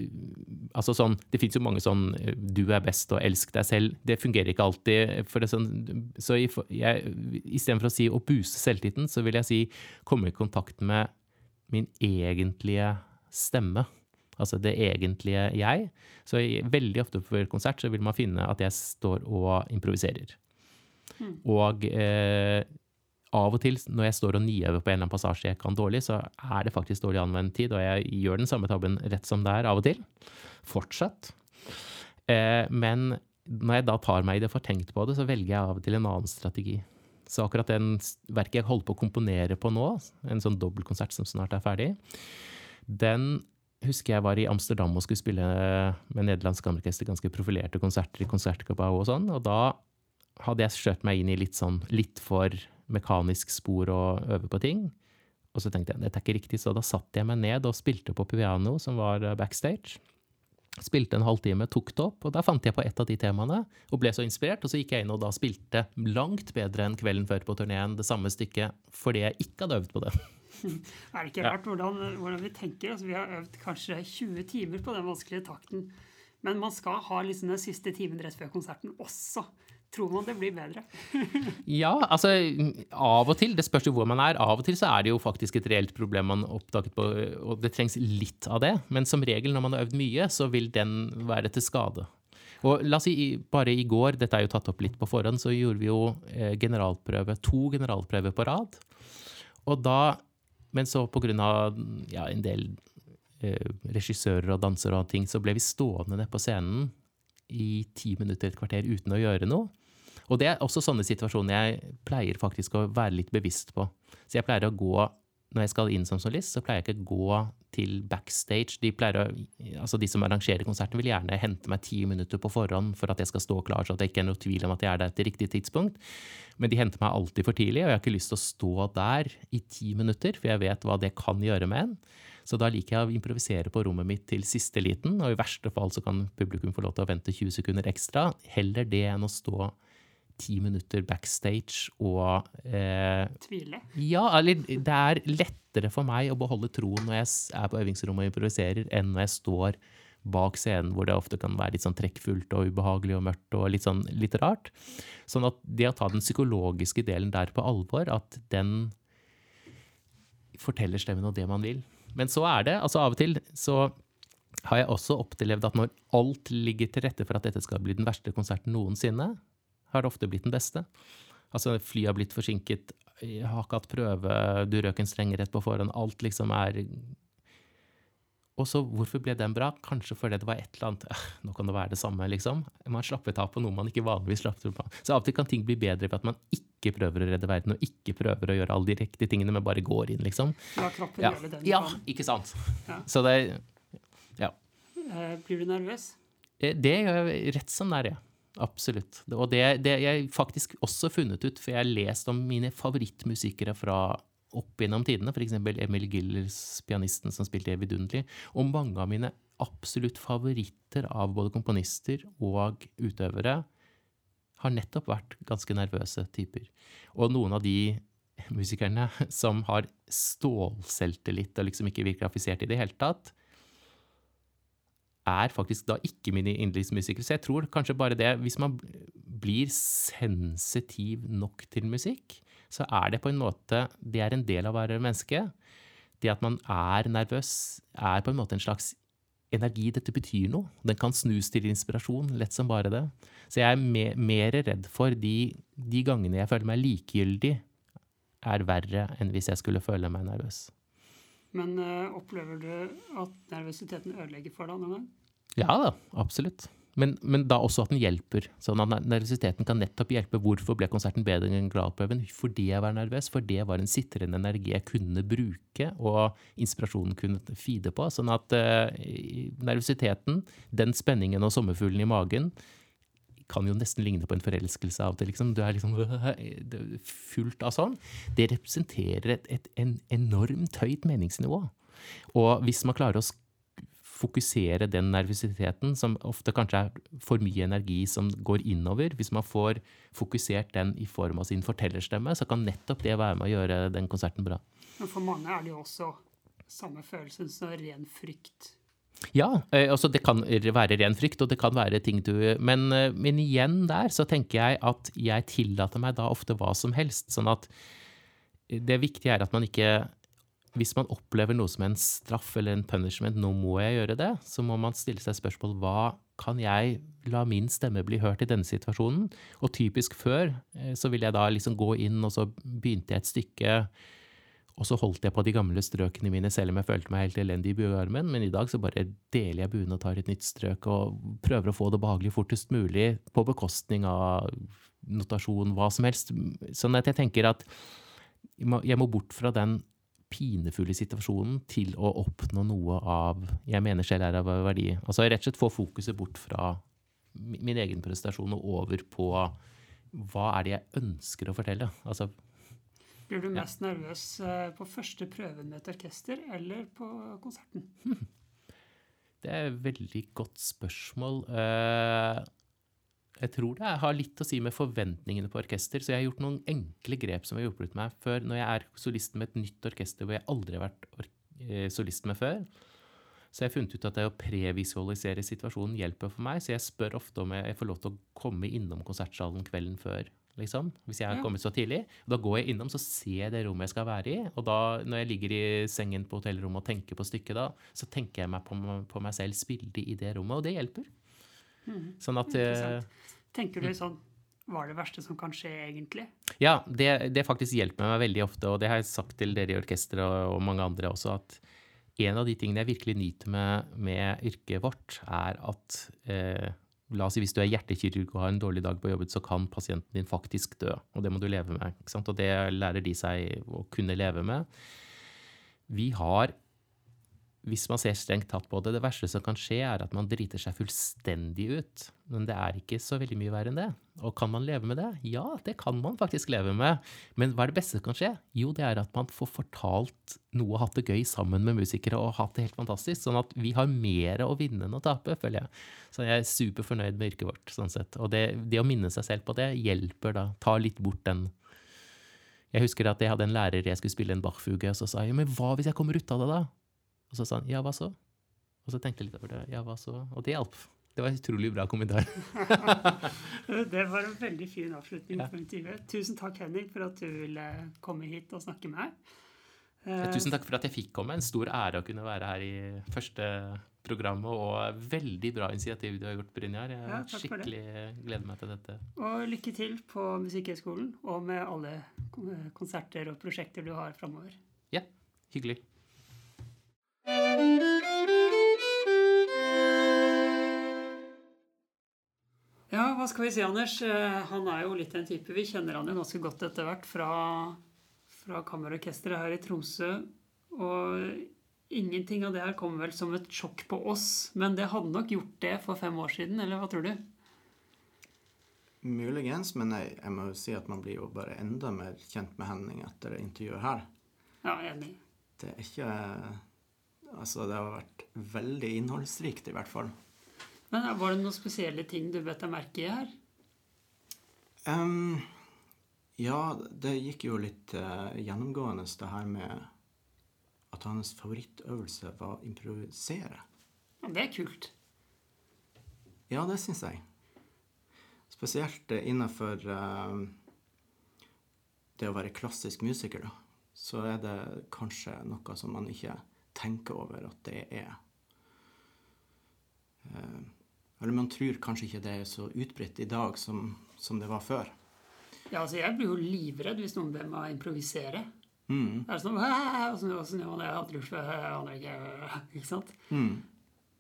Speaker 3: altså sånn, Det fins jo mange sånn 'du er best' og 'elsk deg selv'. Det fungerer ikke alltid. for det sånn, Så istedenfor å si å booste selvtilliten, så vil jeg si komme i kontakt med min egentlige stemme. Altså det egentlige jeg. Så veldig ofte før konsert så vil man finne at jeg står og improviserer. Mm. Og eh, av og til når jeg står og nyøver på en eller annen passasje jeg kan dårlig, så er det faktisk dårlig anvendt tid, og jeg gjør den samme tabben rett som det er av og til. Fortsatt. Eh, men når jeg da tar meg i det for tenkt på det, så velger jeg av og til en annen strategi. Så akkurat den verket jeg holder på å komponere på nå, en sånn dobbeltkonsert som snart er ferdig, den husker jeg var i Amsterdam og skulle spille med nederlandsk kammerorkester ganske profilerte konserter i Konsertkabau og sånn, og da hadde jeg skjøt meg inn i litt sånn litt for mekanisk spor og øve på ting. Og så tenkte jeg dette er ikke riktig, så da satte jeg meg ned og spilte på piano, som var eh, backstage. Spilte en halvtime, tok det opp, og da fant jeg på et av de temaene og ble så inspirert. Og så gikk jeg inn og da spilte langt bedre enn kvelden før på turneen det samme stykket fordi jeg ikke hadde øvd på det. *laughs*
Speaker 1: Er det ikke rart hvordan, hvordan, vi tenker? Altså, vi har øvd kanskje 20 timer på den vanskelige takten. Men man skal ha liksom den siste timen rett før konserten også tror man det blir bedre. *laughs*
Speaker 3: ja, altså av og til. Det spørs jo hvor man er. Av og til så er det jo faktisk et reelt problem man oppdaget på, og det trengs litt av det. Men som regel når man har øvd mye, så vil den være til skade. Og la oss si, bare i går, dette er jo tatt opp litt på forhånd, så gjorde vi jo eh, generalprøve, to generalprøver på rad. Og da, men så på grunn av ja, en del eh, regissører og dansere og ting, så ble vi stående nede på scenen i ti minutter, et kvarter uten å gjøre noe. Og det er også sånne situasjoner jeg pleier faktisk å være litt bevisst på. Så jeg pleier å gå når jeg skal inn som solist, så pleier jeg ikke å gå til backstage. De, å, altså de som arrangerer konserten, vil gjerne hente meg ti minutter på forhånd for at jeg skal stå klar, så det ikke er noe tvil om at jeg er der til riktig tidspunkt. Men de henter meg alltid for tidlig, og jeg har ikke lyst til å stå der i ti minutter, for jeg vet hva det kan gjøre med en. Så da liker jeg å improvisere på rommet mitt til siste liten, og i verste fall så kan publikum få lov til å vente 20 sekunder ekstra. Heller det enn å stå ti minutter backstage og
Speaker 1: eh, Tvile?
Speaker 3: Ja, eller det er lettere for meg å beholde troen når jeg er på øvingsrommet og improviserer, enn når jeg står bak scenen hvor det ofte kan være litt sånn trekkfullt og ubehagelig og mørkt og litt sånn litt rart. Sånn at det å ta den psykologiske delen der på alvor, at den forteller stemmen og det man vil. Men så er det, altså av og til så har jeg også opplevd at når alt ligger til rette for at dette skal bli den verste konserten noensinne, har det ofte blitt den beste. Altså, flyet har blitt forsinket, jeg har ikke hatt prøve, du røk en streng rett på forhånd. Alt liksom er Og så, hvorfor ble den bra? Kanskje fordi det var et eller annet Nå kan det være det samme, liksom. Man slappet av på noe man ikke vanligvis slappet av på. Så av og til kan ting bli bedre ved at man ikke prøver å redde verden, og ikke prøver å gjøre alle de riktige tingene, men bare går inn, liksom.
Speaker 1: La kroppen ja. gjøre det den
Speaker 3: Ja, ikke sant. Ja. Så det Ja.
Speaker 1: Eh, blir du nervøs?
Speaker 3: Eh, det gjør jeg rett som det er, ja. Absolutt. Og det, det jeg faktisk også funnet ut, for jeg har lest om mine favorittmusikere fra opp gjennom tidene, f.eks. Emil Gillers, pianisten som spilte Evy Dundley, og mange av mine absolutt favoritter av både komponister og utøvere har nettopp vært ganske nervøse typer. Og noen av de musikerne som har stålselvtillit og liksom ikke virker affisert i det hele tatt, er faktisk da ikke mine yndlingsmusikere. Så jeg tror kanskje bare det Hvis man blir sensitiv nok til musikk, så er det på en måte Det er en del av å være menneske. Det at man er nervøs, er på en måte en slags energi. Dette betyr noe. Den kan snus til inspirasjon, lett som bare det. Så jeg er me mer redd for de, de gangene jeg føler meg likegyldig, er verre enn hvis jeg skulle føle meg nervøs.
Speaker 1: Men uh, opplever du at nervøsiteten ødelegger for deg noen gang?
Speaker 3: Ja da, absolutt. Men, men, da også at den hjelper. Sånn at Nervøsiteten kan nettopp hjelpe. Hvorfor ble konserten bedre enn gradprøven? Fordi jeg var nervøs. For det var en sitrende energi jeg kunne bruke, og inspirasjonen kunne feede på. Sånn at uh, nervøsiteten, den spenningen og sommerfuglen i magen, kan jo nesten ligne på en forelskelse av det. Liksom. Du er liksom *laughs* fullt av sånn. Det representerer et, et en enormt høyt meningsnivå. Og hvis man klarer å fokusere den nervøsiteten, som ofte kanskje er for mye energi som går innover, hvis man får fokusert den i form av sin fortellerstemme, så kan nettopp det være med å gjøre den konserten bra.
Speaker 1: Men for mange er det jo også samme følelsen som ren frykt.
Speaker 3: Ja, eh, altså det kan være ren frykt, og det kan være ting du men, eh, men igjen der så tenker jeg at jeg tillater meg da ofte hva som helst. Sånn at det viktige er at man ikke hvis man opplever noe som en straff eller en punishment, nå må jeg gjøre det, så må man stille seg spørsmål hva kan jeg la min stemme bli hørt i denne situasjonen? Og typisk før eh, så ville jeg da liksom gå inn, og så begynte jeg et stykke, og så holdt jeg på de gamle strøkene mine selv om jeg følte meg helt elendig i buearmen, men i dag så bare deler jeg buen og tar et nytt strøk og prøver å få det behagelig fortest mulig på bekostning av notasjon, hva som helst. Sånn at jeg tenker at jeg må bort fra den pinefulle situasjonen til å oppnå noe av jeg mener selv er av verdi. Altså rett og slett få fokuset bort fra min egen prestasjon og over på hva er det jeg ønsker å fortelle. Altså,
Speaker 1: Blir du mest ja. nervøs eh, på første prøven med et orkester eller på konserten? *laughs*
Speaker 3: Det er et veldig godt spørsmål. Uh, jeg tror det har litt å si med forventningene på orkester. Så jeg har gjort noen enkle grep som har hjulpet meg før. Når jeg er solist med et nytt orkester hvor jeg aldri har vært eh, solist med før, så jeg har funnet ut at det å previsualisere situasjonen hjelper for meg. Så jeg spør ofte om jeg får lov til å komme innom konsertsalen kvelden før. Liksom, hvis jeg har kommet så tidlig. Da går jeg innom, så ser jeg det rommet jeg skal være i. Og da, når jeg ligger i sengen på hotellrommet og tenker på stykket, da, så tenker jeg meg på, på meg selv spille i det rommet, og det hjelper.
Speaker 1: Mm. Sånn at uh, Tenker du mm. sånn Hva er det verste som kan skje, egentlig?
Speaker 3: Ja, det, det faktisk hjelper meg veldig ofte, og det har jeg sagt til dere i orkesteret og, og, mange andre også, at en av de tingene jeg virkelig nyter med, med yrket vårt, er at eh, La oss si hvis du er hjertekirurg og har en dårlig dag på jobbet, så kan pasienten din faktisk dø. Og det må du leve med. Og det lærer de seg å kunne leve med. Vi har hvis man ser strengt tatt på det, det verste som kan skje, er at man driter seg fullstendig ut. Men det er ikke så veldig mye verre enn det. Og kan man leve med det? Ja, det kan man faktisk leve med. Men hva er det beste som kan skje? Jo, det er at man får fortalt noe og hatt det gøy sammen med musikere og hatt det helt fantastisk. Sånn at vi har mer å vinne enn å tape, føler jeg. Så jeg er superfornøyd med yrket vårt, sånn sett. Og det, det å minne seg selv på det hjelper da. Ta litt bort den jeg husker at jeg hadde en lærer jeg skulle spille en Bach-fuge, og så sa jeg men hva hvis jeg kommer ut av det, da? Og så sa han ja, hva så? Og så tenkte jeg litt over det. Ja, hva så? Og det hjalp. Det var en utrolig bra kommentar. *laughs*
Speaker 1: det var en veldig fin avslutning ja. på intervjuet. Tusen takk, Henning, for at du ville komme hit og snakke med meg.
Speaker 3: Ja, tusen takk for at jeg fikk komme. En stor ære å kunne være her i første programmet, og veldig bra initiativ du har gjort, Brynjar. Jeg ja, skikkelig gleder meg til dette.
Speaker 1: Og lykke til på Musikkhøgskolen og med alle konserter og prosjekter du har framover.
Speaker 3: Ja, hyggelig.
Speaker 1: Ja, hva skal vi si, Anders? Eh, han er jo litt en type. Vi kjenner han jo ganske godt etter hvert fra, fra Kammerorkesteret her i Tromsø. Og ingenting av det her kommer vel som et sjokk på oss. Men det hadde nok gjort det for fem år siden, eller hva tror du?
Speaker 2: Muligens, men jeg, jeg må jo si at man blir jo bare enda mer kjent med Henning etter intervjuet her.
Speaker 1: Ja, enig.
Speaker 2: Det er ikke Altså, det har vært veldig innholdsrikt, i hvert fall.
Speaker 1: Men Var det noen spesielle ting du bet deg merke i her?
Speaker 2: Um, ja, det gikk jo litt uh, gjennomgående, det her med at hans favorittøvelse var å improvisere.
Speaker 1: Ja, Det er kult.
Speaker 2: Ja, det syns jeg. Spesielt uh, innenfor uh, det å være klassisk musiker, da. Så er det kanskje noe som man ikke tenker over at det er eh, Eller man tror kanskje ikke det er så utbredt i dag som, som det var før.
Speaker 1: Ja, altså Jeg blir jo livredd hvis noen ber meg improvisere.
Speaker 2: Mm.
Speaker 1: Det er sånn Åssen gjør man det? Lurt aner ikke *laughs* Ikke sant?
Speaker 2: Mm.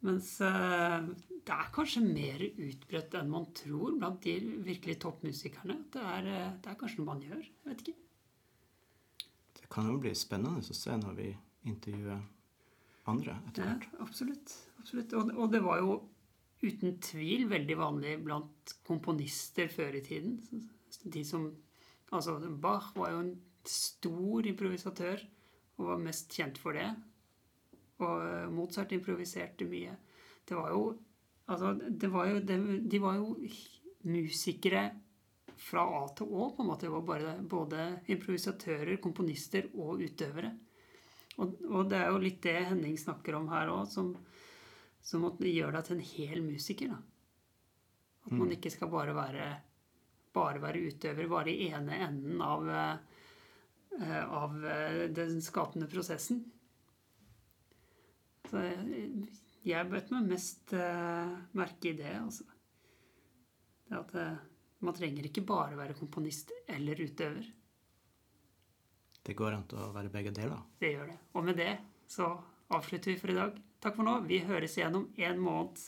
Speaker 1: Mens uh, det er kanskje mer utbredt enn man tror blant de virkelig toppmusikerne. Det er, eh, det er kanskje noe man gjør. Jeg vet ikke.
Speaker 2: Det kan jo bli spennende å se når vi intervjuer andre etter hvert.
Speaker 1: Ja, absolutt. absolutt. Og, og, det var jo uten tvil veldig vanlig blant komponister før i tiden. De som Altså, Bach var jo en stor improvisatør og var mest kjent for det. Og Mozart improviserte mye. Det var jo Altså, det var jo, det, de var jo musikere fra A til Å, på en måte. Det var bare, både improvisatører, komponister og utøvere. Og, og, det er jo litt det Henning snakker om her òg, som, som gjør deg til en hel musiker. da. At man mm. ikke skal bare være, bare være utøver, bare i ene enden av, eh, av eh, den skapende prosessen. Så jeg bet meg mest uh, merke i det. Altså. Det at man trenger ikke bare være komponist eller utøver.
Speaker 2: Det går an å være begge deler.
Speaker 1: Det gjør det. Og med det så avslutter vi for i dag. Takk for nå. Vi høres igjen om en måned.